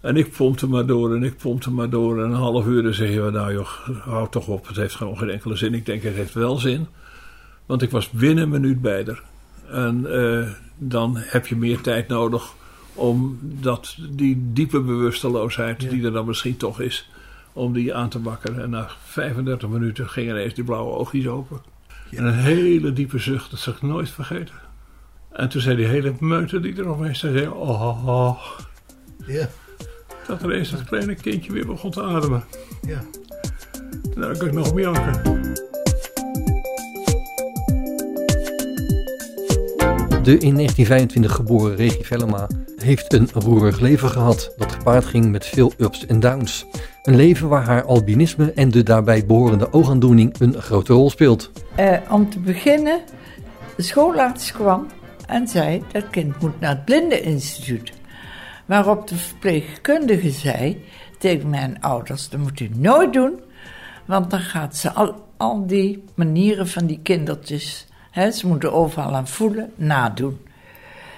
En ik pompte maar door en ik pompte maar door. En een half uur dan zeggen we, nou joh, houd toch op. Het heeft gewoon geen enkele zin. Ik denk, het heeft wel zin. Want ik was binnen een minuut bij haar. En eh, dan heb je meer tijd nodig om dat, die diepe bewusteloosheid die er dan misschien toch is, om die aan te wakkeren. En na 35 minuten gingen ineens die blauwe oogjes open. En een hele diepe zucht, dat zal ik nooit vergeten. En toen zei die hele meute die er omheen zei, zei, oh, oh. Ja. Dat er eens dat kleine kindje weer begon te ademen. Ja. Daar kan ik nog om janken. De in 1925 geboren Regie Vellema heeft een roerig leven gehad dat gepaard ging met veel ups en downs. Een leven waar haar albinisme en de daarbij behorende oogaandoening een grote rol speelt. Eh, om te beginnen, de schoolarts kwam en zei: dat kind moet naar het blindeninstituut. Waarop de verpleegkundige zei tegen mijn ouders: dat moet u nooit doen, want dan gaat ze al, al die manieren van die kindertjes, hè, ze moeten overal aan voelen, nadoen.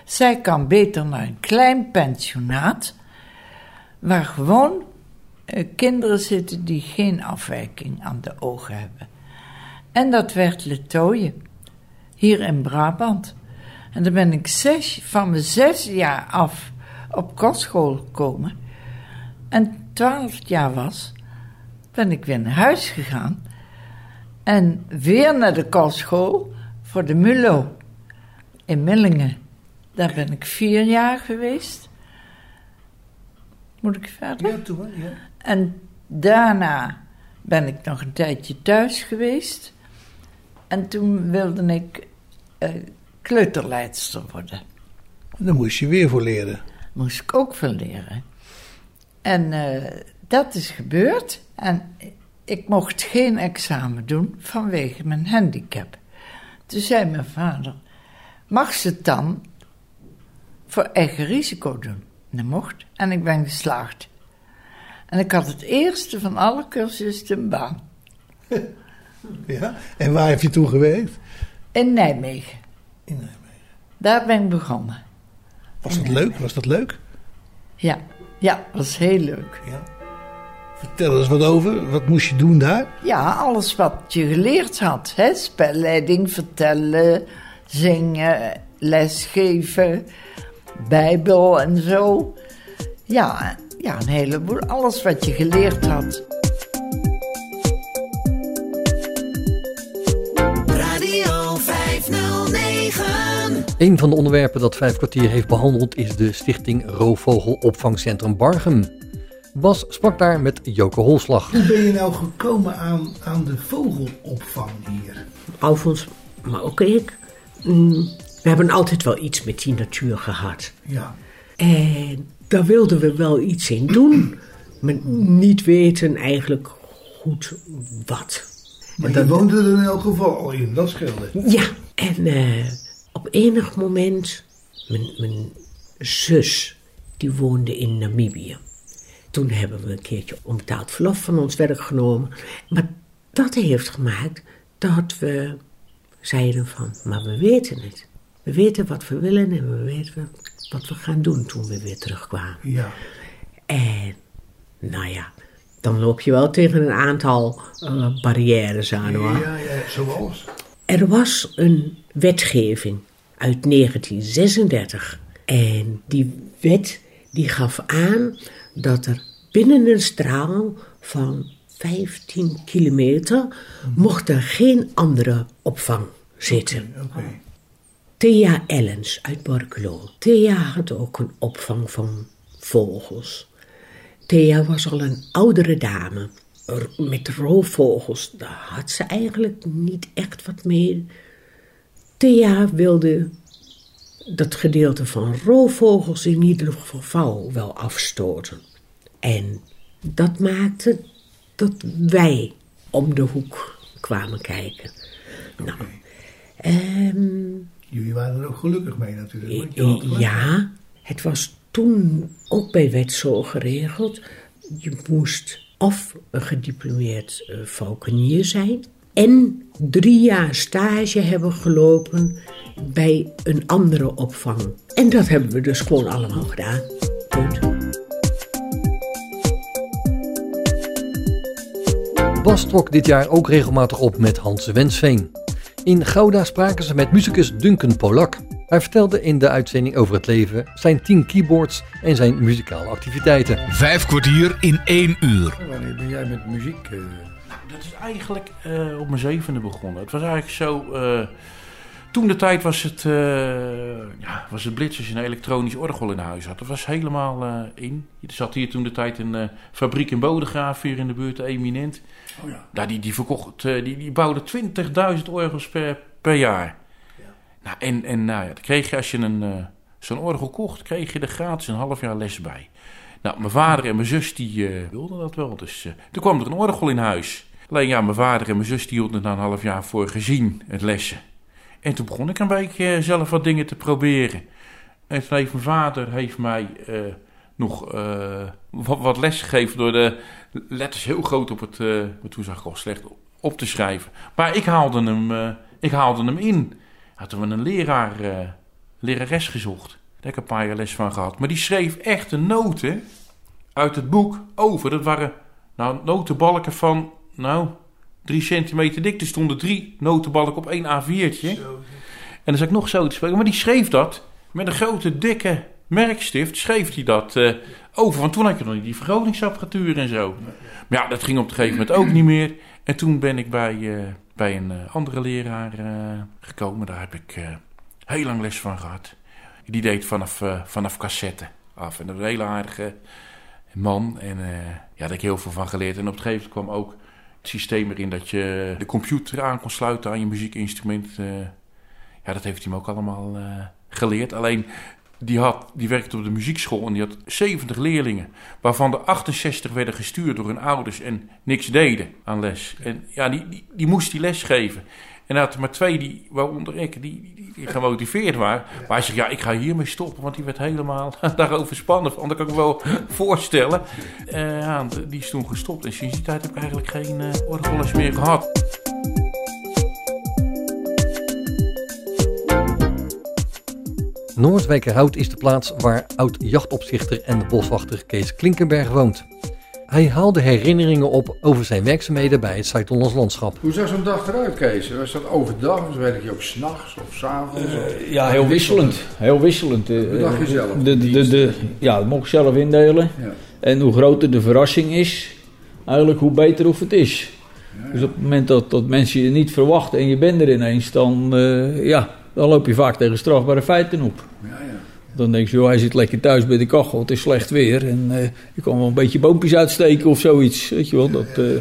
Zij kan beter naar een klein pensionaat, waar gewoon kinderen zitten die geen afwijking aan de ogen hebben. En dat werd Letooien, hier in Brabant. En dan ben ik zes, van mijn zes jaar af op kostschool gekomen. En twaalf jaar was, ben ik weer naar huis gegaan. En weer naar de kostschool voor de MULO in Millingen. Daar ben ik vier jaar geweest. Moet ik verder? Ja, ja. En daarna ben ik nog een tijdje thuis geweest. En toen wilde ik eh, kleuterleidster worden. Daar moest je weer voor leren. Moest ik ook veel leren. En eh, dat is gebeurd. En ik mocht geen examen doen vanwege mijn handicap. Toen zei mijn vader: Mag ze het dan voor eigen risico doen? En dat mocht. En ik ben geslaagd. En ik had het eerste van alle cursussen een baan. Ja. En waar heb je toen gewerkt? In Nijmegen. In Nijmegen. Daar ben ik begonnen. Was dat leuk? Was dat leuk? Ja, ja, was heel leuk. Ja. Vertel eens wat over. Wat moest je doen daar? Ja, alles wat je geleerd had. Hè? Spelleiding, vertellen, zingen, lesgeven, bijbel en zo. Ja, ja, een heleboel. Alles wat je geleerd had. Radio 509. Een van de onderwerpen dat Vijf Kwartier heeft behandeld is de stichting Roofvogel Opvangcentrum Bargem. Bas sprak daar met Joke Holslag. Hoe ben je nou gekomen aan, aan de vogelopvang hier? Alfons, maar ook ik. mm, We hebben altijd wel iets met die natuur gehad. Ja. En daar wilden we wel iets in doen. Maar niet weten eigenlijk goed wat. Maar je woonde er in elk geval al in, dat scheelde. Ja, en eh, op enig moment, mijn, mijn zus, die woonde in Namibië. Toen hebben we een keertje onbetaald verlof van ons werk genomen. Maar dat heeft gemaakt dat we zeiden van, maar we weten het. We weten wat we willen en we weten wat we gaan doen toen we weer terugkwamen. Ja. En, nou ja, dan loop je wel tegen een aantal eh, barrières aan hoor. Ja, ja, zoals? Er was een wetgeving uit 1936. En die wet die gaf aan dat er binnen een straal van 15 kilometer mocht er geen andere opvang zitten. Thea Ellens uit Borculo. Thea had ook een opvang van vogels. Thea was al een oudere dame. Met roofvogels, daar had ze eigenlijk niet echt wat mee. Thea wilde dat gedeelte van roofvogels in ieder geval wel afstoten. En dat maakte dat wij om de hoek kwamen kijken. Nou, ehm, Jullie waren er ook gelukkig mee natuurlijk. want je had gelijk. ja, het was toen ook bij wet zo geregeld. Je moest of een gediplomeerd eh, valkenier zijn en drie jaar stage hebben gelopen bij een andere opvang. En dat hebben we dus gewoon allemaal gedaan. Punt. Bas trok dit jaar ook regelmatig op met Hans Wensveen. In Gouda spraken ze met muzikus Duncan Polak. Hij vertelde in de uitzending over het leven, zijn tien keyboards en zijn muzikale activiteiten. Vijf kwartier in één uur. Wanneer ben jij met muziek? eh? Dat is eigenlijk eh, op mijn zevende begonnen. Het was eigenlijk zo. eh, toen de tijd was het, eh ja, was het blitz als je een elektronisch orgel in huis had. Dat was helemaal eh, in. Er zat hier toen de tijd een eh, fabriek in Bodegraaf hier in de buurt, Eminent. Oh ja. Daar die, die, verkocht, die, die bouwde 20.000 orgels per, per jaar. Nou, en, en nou ja, dan kreeg je als je een, zo'n orgel kocht, kreeg je er gratis een half jaar les bij. Nou, mijn vader en mijn zus die wilden dat wel. Dus eh, toen kwam er een orgel in huis. Alleen ja, mijn vader en mijn zus die hielden er na een half jaar voor gezien, het lessen. En toen begon ik een beetje eh, zelf wat dingen te proberen. En toen heeft mijn vader heeft mij eh, nog eh, wat, wat les gegeven door de letters heel groot op het, maar toen zag ik al slecht op te schrijven. Maar ik haalde hem, ik haalde hem in. Hadden we een leraar, lerares gezocht. Daar heb ik een paar jaar les van gehad. Maar die schreef echt de noten uit het boek over. Dat waren nou, notenbalken van, nou, drie centimeter dik. Er stonden drie notenbalken op één A4'tje. En dan zag ik nog zo te spreken. Maar die schreef dat met een grote, dikke merkstift. Schreef hij dat eh, over. Want toen had je nog niet die vergrotingsapparatuur en zo. Maar ja, dat ging op een gegeven moment ook niet meer. En toen ben ik bij, eh, bij een eh, andere leraar gekomen. Daar heb ik heel lang les van gehad. Die deed vanaf, vanaf cassette af. En dat was een hele aardige man. En ja, daar heb ik heel veel van geleerd. En op een gegeven moment kwam ook systeem erin dat je de computer aan kon sluiten aan je muziekinstrument. eh. ja, dat heeft hij me ook allemaal eh, geleerd. Alleen, die, had, die werkte op de muziekschool en die had 70 leerlingen. Waarvan de 68 werden gestuurd door hun ouders en niks deden aan les. En ja, die, die, die moest die les geven. En had er maar twee, die, waaronder ik, die, die, die gemotiveerd waren. Maar hij zegt, ja, ik ga hiermee stoppen, want die werd helemaal daarover spannen. Want dat kan ik wel voorstellen. Eh, ja, die is toen gestopt. En sinds die tijd heb ik eigenlijk geen uh, orgelles meer gehad. Noordwijkerhout is de plaats waar oud-jachtopzichter en boswachter Kees Klinkenberg woont. Hij haalde herinneringen op over zijn werkzaamheden bij het Zuid-Hollands Landschap. Hoe zag zo'n dag eruit, Kees? Was dat overdag of werk je ook s'nachts of s'avonds? Uh, ja, heel wisselend. Heel wisselend. Hoe dacht je zelf? De, de, de, de, ja, dat mocht ik zelf indelen. Ja. En hoe groter de verrassing is, eigenlijk hoe beter of het is. Dus op het moment dat, dat mensen je niet verwachten en je bent er ineens, dan, uh, ja, dan loop je vaak tegen strafbare feiten op. Ja, ja. Dan denk je, joh, hij zit lekker thuis bij de kachel, het is slecht weer. En uh, je kan wel een beetje boompjes uitsteken of zoiets. Weet je wel, dat, uh,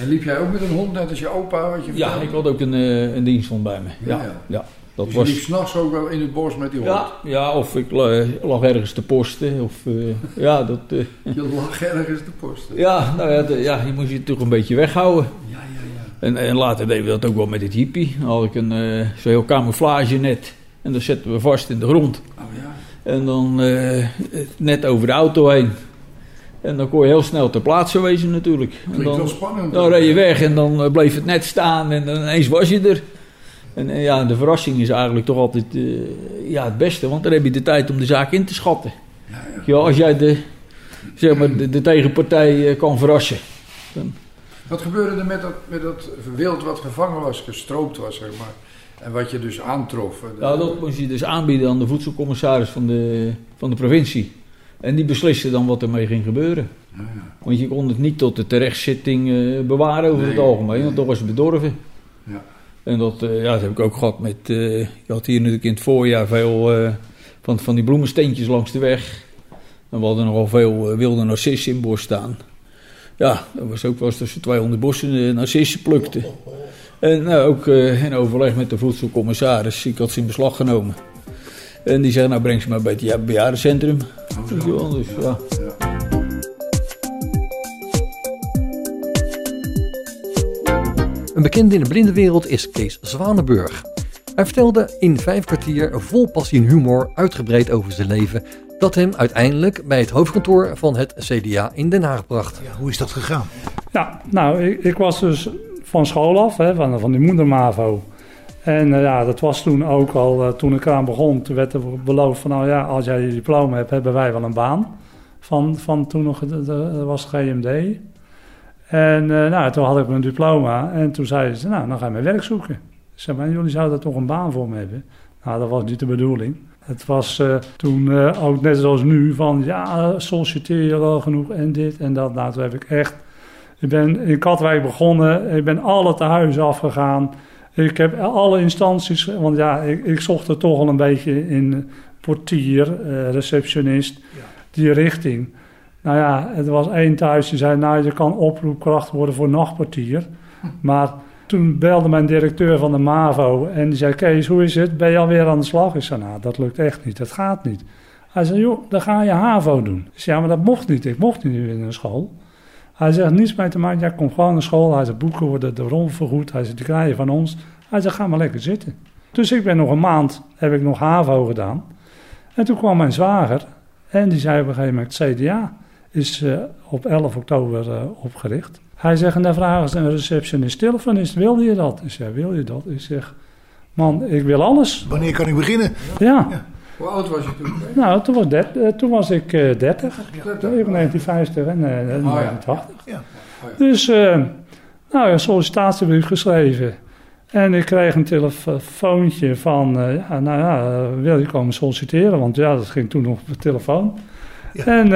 En liep jij ook met een hond, net als je opa? Wat je ja, ik had ook een, uh, een diensthond bij me. Ja, ja. ja. Dat dus was... je liep s'nachts ook wel in het bos met die hond? Ja, ja of ik lag ergens te posten. Of, ja, dat, je lag ergens te posten? Ja, nou ja, de, ja, je moest je toch een beetje weghouden. Ja, ja, ja. En, en later deden we dat ook wel met het hippie. Dan had ik een zo'n heel camouflage net. En dat zetten we vast in de grond. Oh ja. En dan uh, net over de auto heen. En dan kon je heel snel ter plaatse wezen natuurlijk. En dan, wel spannend. Dan reed je weg en dan uh, bleef het net staan en dan ineens was je er. En uh, ja, de verrassing is eigenlijk toch altijd ja, het beste, want dan heb je de tijd om de zaak in te schatten. Ja, ja. Ja, als jij de, zeg maar, de, de tegenpartij kan verrassen. Dan... Wat gebeurde er met dat, met dat wild wat gevangen was, gestroopt was, zeg maar? En wat je dus aantrof. Nou, dat moest je dus aanbieden aan de voedselcommissaris van de, van de provincie. En die besliste dan wat ermee ging gebeuren. Ja, ja. Want je kon het niet tot de terechtzitting uh, bewaren over Nee, het algemeen, nee. want dan was het bedorven. Ja. En dat, uh, ja, dat heb ik ook gehad met. Uh, je had hier natuurlijk in het voorjaar veel van, van die bloemensteentjes langs de weg. En we hadden nogal veel wilde narcissen in bos staan. Ja, dat was ook wel eens tussen 200 bossen narcissen plukten. En nou, ook uh, in overleg met de voedselcommissaris, ik had ze in beslag genomen. En die zei, nou breng ze maar bij het bejaardencentrum. Oh, dus, ja. ja. Een bekende in de blindenwereld is Kees Zwanenburg. Hij vertelde in vijf kwartier vol passie en humor uitgebreid over zijn leven... dat hem uiteindelijk bij het hoofdkantoor van het CDA in Den Haag bracht. Ja, hoe is dat gegaan? Ja, nou, ik, ik was dus van school af, hè, van, van die moedermavo. En uh, ja, dat was toen ook al, uh, toen ik eraan begon, toen werd er beloofd van, nou ja, als jij je diploma hebt, hebben wij wel een baan. Van, van toen nog, dat was GMD. En nou, toen had ik mijn diploma en toen zeiden ze, nou, dan ga je mijn werk zoeken. Ik zei, maar jullie zouden toch een baan voor me hebben? Nou, dat was niet de bedoeling. Het was toen ook net zoals nu van, ja, solliciteer je wel genoeg en dit en dat. Nou, toen heb ik echt... Ik ben in Katwijk begonnen. Ik ben alle tehuizen afgegaan. Ik heb alle instanties... Want ja, ik, ik zocht er toch al een beetje in portier, uh, receptionist, ja. die richting. Nou ja, het was één thuis die zei... Nou, je kan oproepkracht worden voor nachtportier. Hm. Maar toen belde mijn directeur van de MAVO... en die zei, Kees, hoe is het? Ben je alweer aan de slag? Ik zei, nou, dat lukt echt niet. Dat gaat niet. Hij zei, joh, dan ga je HAVO doen. Ik zei, ja, maar dat mocht niet. Ik mocht niet in een school. Hij zegt niets mee te maken. Jij komt gewoon naar school. Hij zegt boeken worden de rond vergoed. Hij zegt die krijg je van ons. Hij zegt ga maar lekker zitten. Dus ik ben nog een maand heb ik nog HAVO gedaan. En toen kwam mijn zwager en die zei op een gegeven moment het CDA is uh, op 11 oktober uh, opgericht. Hij zegt en daar vragen ze een receptionist telefonist wilde je dat? Ik zeg wil je dat? Ik zeg man ik wil alles. Wanneer kan ik beginnen? Ja. ja. Hoe oud was je toen? Nou, toen was, dat, uh, toen was ik uh, 30. Ja, 1950 en uh, 1980. Ja. Ja. Ja. Dus, uh, nou, een sollicitatiebrief geschreven. En ik kreeg een telefoontje van, ja, nou ja, wil je komen solliciteren? Want ja, dat ging toen nog op de telefoon. En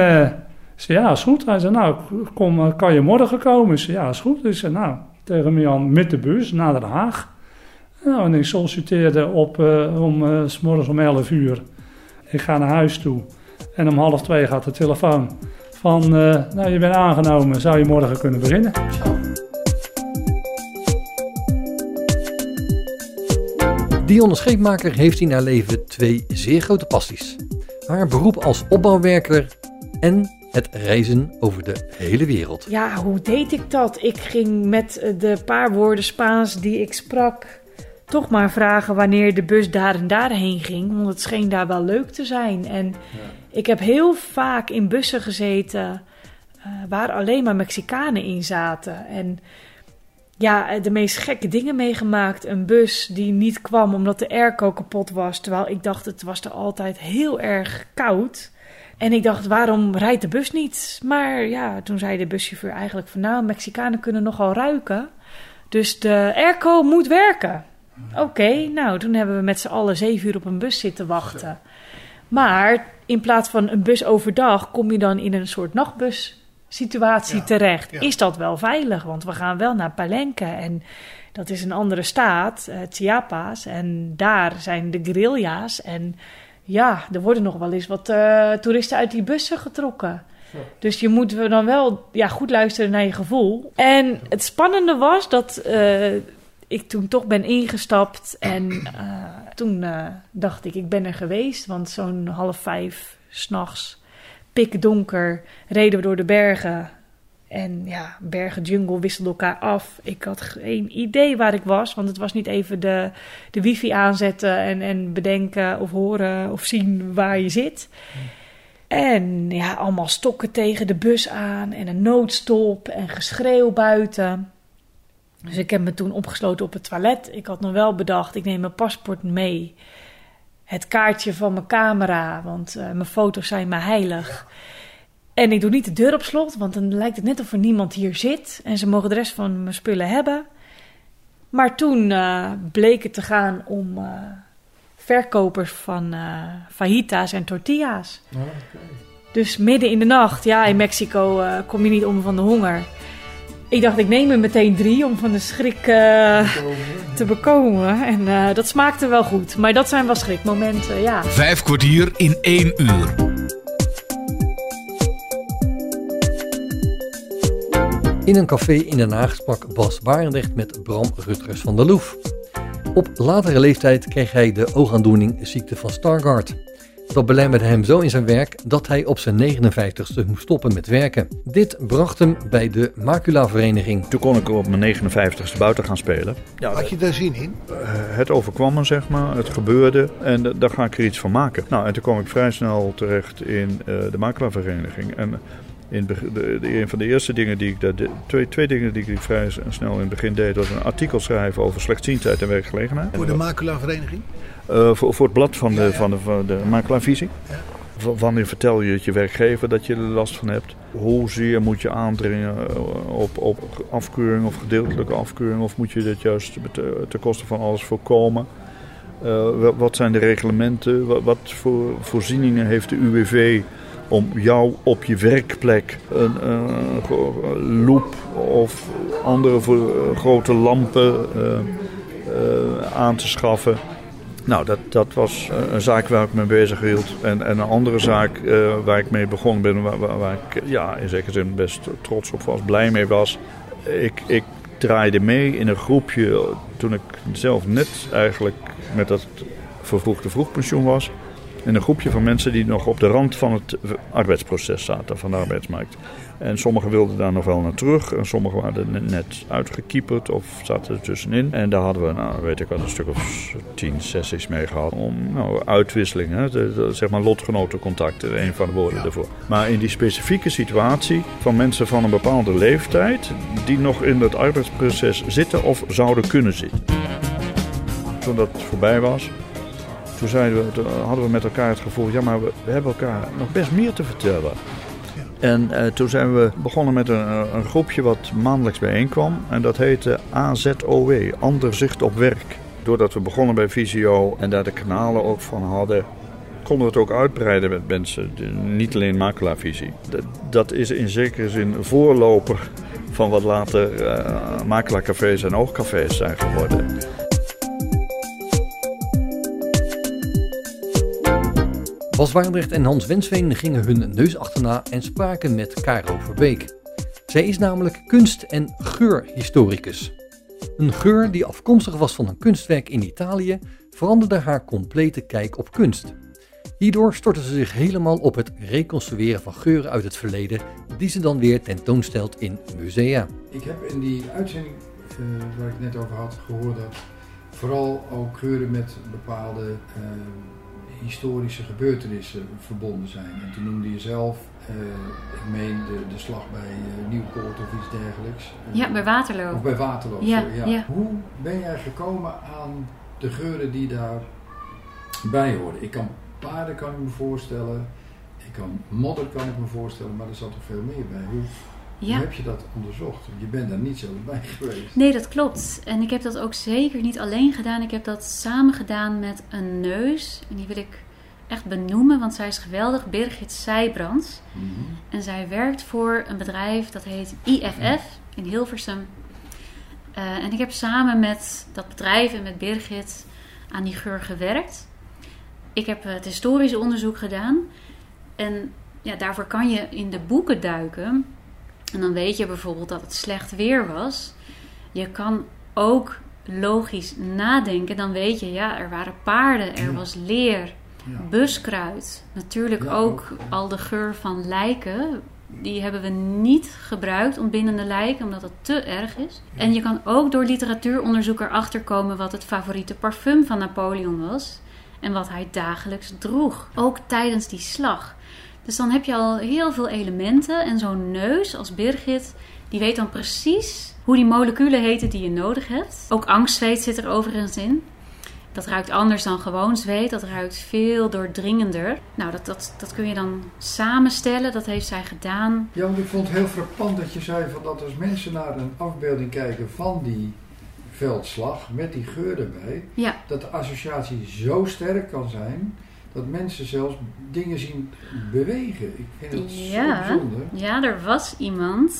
ze ja, is goed. Hij zei, nou, kom, kan je morgen komen? Zei, ja, is goed. Ik zei, nou, tegen Mian met de bus naar Den Haag. Nou, en ik solliciteerde op, om, s morgens om 11 uur. Ik ga naar huis toe en om half twee gaat de telefoon van, uh, nou je bent aangenomen, zou je morgen kunnen beginnen. Dionne Scheepmaker heeft in haar leven twee zeer grote passies. Haar beroep als opbouwwerker en het reizen over de hele wereld. Ja, hoe deed ik dat? Ik ging met de paar woorden Spaans die ik sprak toch maar vragen wanneer de bus daar en daarheen ging. Want het scheen daar wel leuk te zijn. En ja. ik heb heel vaak in bussen gezeten uh, waar alleen maar Mexicanen in zaten. En ja, de meest gekke dingen meegemaakt. Een bus die niet kwam omdat de airco kapot was. Terwijl ik dacht het was er altijd heel erg koud. En ik dacht, waarom rijdt de bus niet? Maar ja, toen zei de buschauffeur eigenlijk van nou, Mexicanen kunnen nogal ruiken. Dus de airco moet werken. Oké, nou toen hebben we met z'n allen zeven uur op een bus zitten wachten. Maar in plaats van een bus overdag kom je dan in een soort nachtbus situatie terecht. Is dat wel veilig? Want we gaan wel naar Palenque en dat is een andere staat, uh, Chiapas. En daar zijn de guerrilla's. En ja, er worden nog wel eens wat uh, toeristen uit die bussen getrokken. Dus je moet dan wel ja, goed luisteren naar je gevoel. En het spannende was dat uh, ik toen toch ben ingestapt. En toen dacht ik, ik ben er geweest. Want zo'n half vijf s'nachts, pikdonker, reden we door de bergen. En ja, bergen, jungle wisselden elkaar af. Ik had geen idee waar ik was, want het was niet even de, de wifi aanzetten en, en bedenken of horen of zien waar je zit. En ja, allemaal stokken tegen de bus aan en een noodstop en geschreeuw buiten. Dus ik heb me toen opgesloten op het toilet. Ik had nog wel bedacht, ik neem mijn paspoort mee. Het kaartje van mijn camera, want uh, mijn foto's zijn me heilig. En ik doe niet de deur op slot, want dan lijkt het net of er niemand hier zit. En ze mogen de rest van mijn spullen hebben. Maar toen uh, bleek het te gaan om uh, verkopers van uh, fajitas en tortillas. Oh, okay. Dus midden in de nacht, ja, in Mexico kom je niet om van de honger. Ik dacht, ik neem er meteen drie om van de schrik te bekomen. En dat smaakte wel goed. Maar dat zijn wel schrikmomenten, ja. Vijf kwartier in één uur. In een café in Den Haag sprak Bas Barendrecht met Bram Rutgers van der Loef. Op latere leeftijd kreeg hij de oogaandoening ziekte van Stargardt. Dat belemmerde hem zo in zijn werk dat hij op zijn 59ste moest stoppen met werken. Dit bracht hem bij de Macula-vereniging. Toen kon ik op mijn 59ste buiten gaan spelen. Ja, Had je daar zin in? Uh, het overkwam me, zeg maar. Het gebeurde. En uh, daar ga ik er iets van maken. Nou, en toen kwam ik vrij snel terecht in uh, de Macula-vereniging. En in de, de, een van de eerste dingen die ik daar, de, twee, twee dingen die ik vrij snel in het begin deed, was een artikel schrijven over slechtziendheid en werkgelegenheid. Voor de macula-vereniging? Uh, voor, voor het blad van de, ja, ja. Van de, van de. Ja. Wanneer vertel je het je werkgever dat je er last van hebt? Hoezeer moet je aandringen op, op afkeuring of gedeeltelijke afkeuring? Of moet je dit juist ten koste van alles voorkomen? Uh, wat zijn de reglementen? Wat, wat voor voorzieningen heeft de UWV om jou op je werkplek een, een loop of andere grote lampen uh, uh, aan te schaffen. Nou, dat, dat was een zaak waar ik me bezig hield. En, en een andere zaak waar ik mee begonnen ben, waar, waar, waar, ik ja, in zekere zin best trots op was, blij mee was. Ik, ik draaide mee in een groepje toen ik zelf net eigenlijk met dat vervroegde vroegpensioen was in een groepje van mensen die nog op de rand van het arbeidsproces zaten, van de arbeidsmarkt. En sommigen wilden daar nog wel naar terug en sommigen waren net uitgekieperd of zaten er tussenin. En daar hadden we, nou, weet ik wel, een stuk of tien sessies mee gehad om nou, uitwisseling, hè, de, de, zeg maar lotgenotencontact, een van de woorden ervoor. Maar in die specifieke situatie van mensen van een bepaalde leeftijd die nog in het arbeidsproces zitten of zouden kunnen zitten. Toen dat voorbij was, toen, zeiden we, toen hadden we met elkaar het gevoel, ja maar we, we hebben elkaar nog best meer te vertellen. En uh, toen zijn we begonnen met een, een, groepje wat maandelijks bijeenkwam. En dat heette AZOW, Ander Zicht op Werk. Doordat we begonnen bij Visio en daar de kanalen ook van hadden, konden we het ook uitbreiden met mensen. Niet alleen makelaarvisie. Dat, is in zekere zin voorloper van wat later uh, makelaarcafés en oogcafés zijn geworden. Bas Waardrecht en Hans Wensveen gingen hun neus achterna en spraken met Caro Verbeek. Zij is namelijk kunst- en geurhistoricus. Een geur die afkomstig was van een kunstwerk in Italië veranderde haar complete kijk op kunst. Hierdoor stortte ze zich helemaal op het reconstrueren van geuren uit het verleden, die ze dan weer tentoonstelt in musea. Ik heb in die uitzending uh, waar ik net over had gehoord dat vooral ook geuren met bepaalde uh, historische gebeurtenissen verbonden zijn. En toen noemde je zelf, uh, ik meen de, de slag bij uh, Nieuwpoort of iets dergelijks. Ja, bij Waterloo. Of bij Waterloo, ja, sorry, ja. ja. Hoe ben jij gekomen aan de geuren die daarbij hoorden? Ik kan paarden, kan ik me voorstellen. Ik kan. Modder kan ik me voorstellen, maar er zat er veel meer bij. Hoe, Ja. hoe heb je dat onderzocht? Je bent daar niet zo bij geweest. Nee, dat klopt. En ik heb dat ook zeker niet alleen gedaan. Ik heb dat samen gedaan met een neus. En die wil ik echt benoemen, want zij is geweldig. Birgit Seibrands. En zij werkt voor een bedrijf dat heet IFF in Hilversum. Eh, en ik heb samen met dat bedrijf en met Birgit aan die geur gewerkt. Ik heb eh, het historische onderzoek gedaan. En ja, daarvoor kan je in de boeken duiken. En dan weet je bijvoorbeeld dat het slecht weer was. Je kan ook logisch nadenken. Dan weet je, ja, er waren paarden, er was leer, buskruid. Natuurlijk Ja, ook al de geur van lijken. Die hebben we niet gebruikt, ontbindende lijken, omdat het te erg is. En je kan ook door literatuuronderzoek erachter komen wat het favoriete parfum van Napoleon was. En wat hij dagelijks droeg. Ook tijdens die slag. Dus dan heb je al heel veel elementen. En zo'n neus als Birgit, die weet dan precies hoe die moleculen heten die je nodig hebt. Ook angstzweet zit er overigens in. Dat ruikt anders dan gewoon zweet. Dat ruikt veel doordringender. Nou, dat, dat, dat kun je dan samenstellen. Dat heeft zij gedaan. Ja, want ik vond het heel frappant dat je zei van dat als mensen naar een afbeelding kijken van die veldslag met die geur erbij, Ja. dat de associatie zo sterk kan zijn dat mensen zelfs dingen zien bewegen. Ik vind dat zo Ja, bijzonder. ja, er was iemand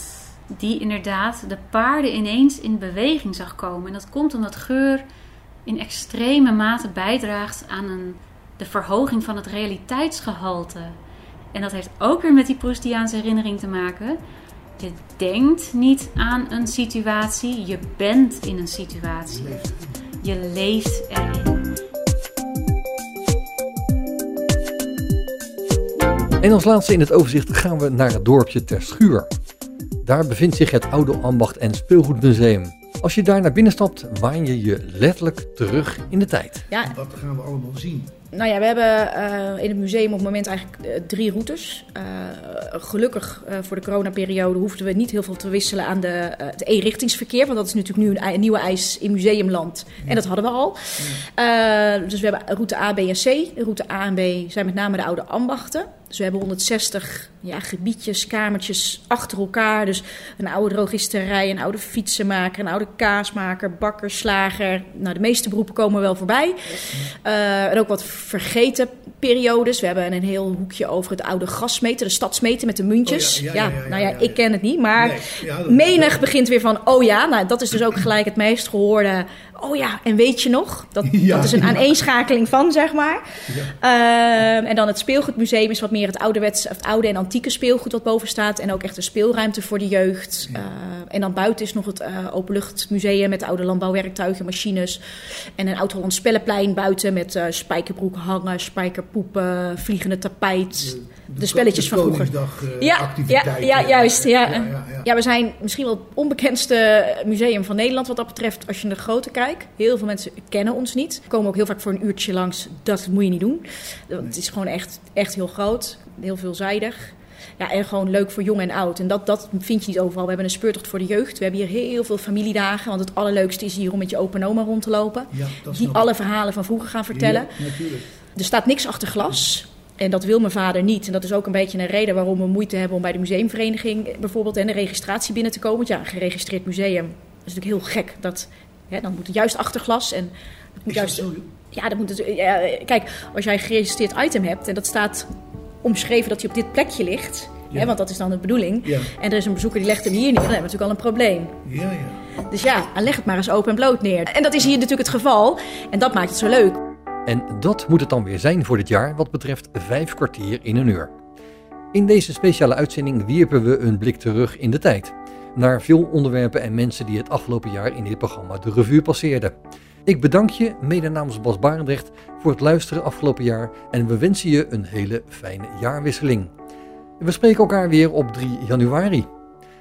die inderdaad de paarden ineens in beweging zag komen. En dat komt omdat geur in extreme mate bijdraagt aan een, de verhoging van het realiteitsgehalte. En dat heeft ook weer met die Proustiaanse herinnering te maken. Je denkt niet aan een situatie, je bent in een situatie. Je leeft erin. En als laatste in het overzicht gaan we naar het dorpje Terschuur. Daar bevindt zich het Oude Ambacht en Speelgoedmuseum. Als je daar naar binnen stapt, waan je je letterlijk terug in de tijd. Ja. Wat gaan we allemaal zien? Nou ja, we hebben eh, in het museum op het moment eigenlijk eh, drie routes. Eh, gelukkig eh, voor de coronaperiode hoefden we niet heel veel te wisselen aan de, eh, het E-richtingsverkeer. Want dat is natuurlijk nu een, nieuwe eis in museumland. En dat hadden we al. Eh, dus we hebben route A, B en C. Route A en B zijn met name de oude ambachten. Dus we hebben 160 ja, gebiedjes, kamertjes achter elkaar. Dus een oude drogisterij, een oude fietsenmaker, een oude kaasmaker, bakker, slager. Nou, de meeste beroepen komen wel voorbij. Eh, en ook wat vergeten periodes. We hebben een heel hoekje over het oude gasmeten, de stadsmeten met de muntjes. Oh ja, ja, ja, ja, nou ja, ik ken het niet, maar Nee, menig begint weer van, oh ja, nou dat is dus ook gelijk het meest gehoorde. Oh ja, en weet je nog? Dat, Ja, dat is een aaneenschakeling van, zeg maar. Ehm, en dan het speelgoedmuseum is wat meer het ouderwetse, het oude en antieke speelgoed wat boven staat. En ook echt een speelruimte voor de jeugd. Ehm, en dan buiten is nog het eh, openluchtmuseum met oude landbouwwerktuigen, machines. En een oud-Hollands spellenplein buiten met eh spijkerbroek hangen, spijkerpoepen, vliegende tapijt. De, spelletjes de van vroeger. Eh, ja, ja, activiteiten. ja, juist. Ja. Ja, Ja, ja, ja. we zijn misschien wel het onbekendste museum van Nederland wat dat betreft als je naar de grootte kijkt. Heel veel mensen kennen ons niet. We komen ook heel vaak voor een uurtje langs. Dat moet je niet doen. Het is gewoon echt, echt heel groot. Heel veelzijdig. Ja, en gewoon leuk voor jong en oud. En dat, dat vind je niet overal. We hebben een speurtocht voor de jeugd. We hebben hier heel veel familiedagen. Want het allerleukste is hier om met je opa en oma rond te lopen. Ja, Die alle verhalen van vroeger gaan vertellen. Ja, natuurlijk. Er staat niks achter glas. En dat wil mijn vader niet. En dat is ook een beetje een reden waarom we moeite hebben om bij de museumvereniging bijvoorbeeld en de registratie binnen te komen. Want ja, een geregistreerd museum is natuurlijk heel gek. Dat, hè, dan moet het juist achter glas. En moet juist, ja, dat moet het, ja, kijk, als jij een geregistreerd item hebt en dat staat omschreven dat hij op dit plekje ligt. Ja. Hè, want dat is dan de bedoeling. Ja. En er is een bezoeker die legt hem hier neer. Dan hebben we natuurlijk al een probleem. Ja, ja. Dus ja, dan leg het maar eens open en bloot neer. En dat is hier natuurlijk het geval. En dat maakt het zo leuk. En dat moet het dan weer zijn voor dit jaar wat betreft vijf kwartier in een uur. In deze speciale uitzending wierpen we een blik terug in de tijd. Naar veel onderwerpen en mensen die het afgelopen jaar in dit programma de revue passeerden. Ik bedank je, mede namens Bas Barendrecht, voor het luisteren afgelopen jaar en we wensen je een hele fijne jaarwisseling. We spreken elkaar weer op 3 januari.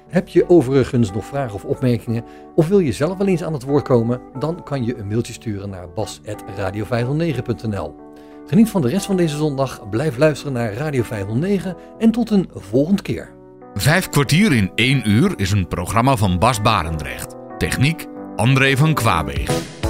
Heb je overigens nog vragen of opmerkingen of wil je zelf wel eens aan het woord komen? Dan kan je een mailtje sturen naar bas.radio509.nl. Geniet van de rest van deze zondag, blijf luisteren naar Radio 509 en tot een volgende keer. Vijf kwartier in één uur is een programma van Bas Barendrecht. Techniek André van Kwaabegen.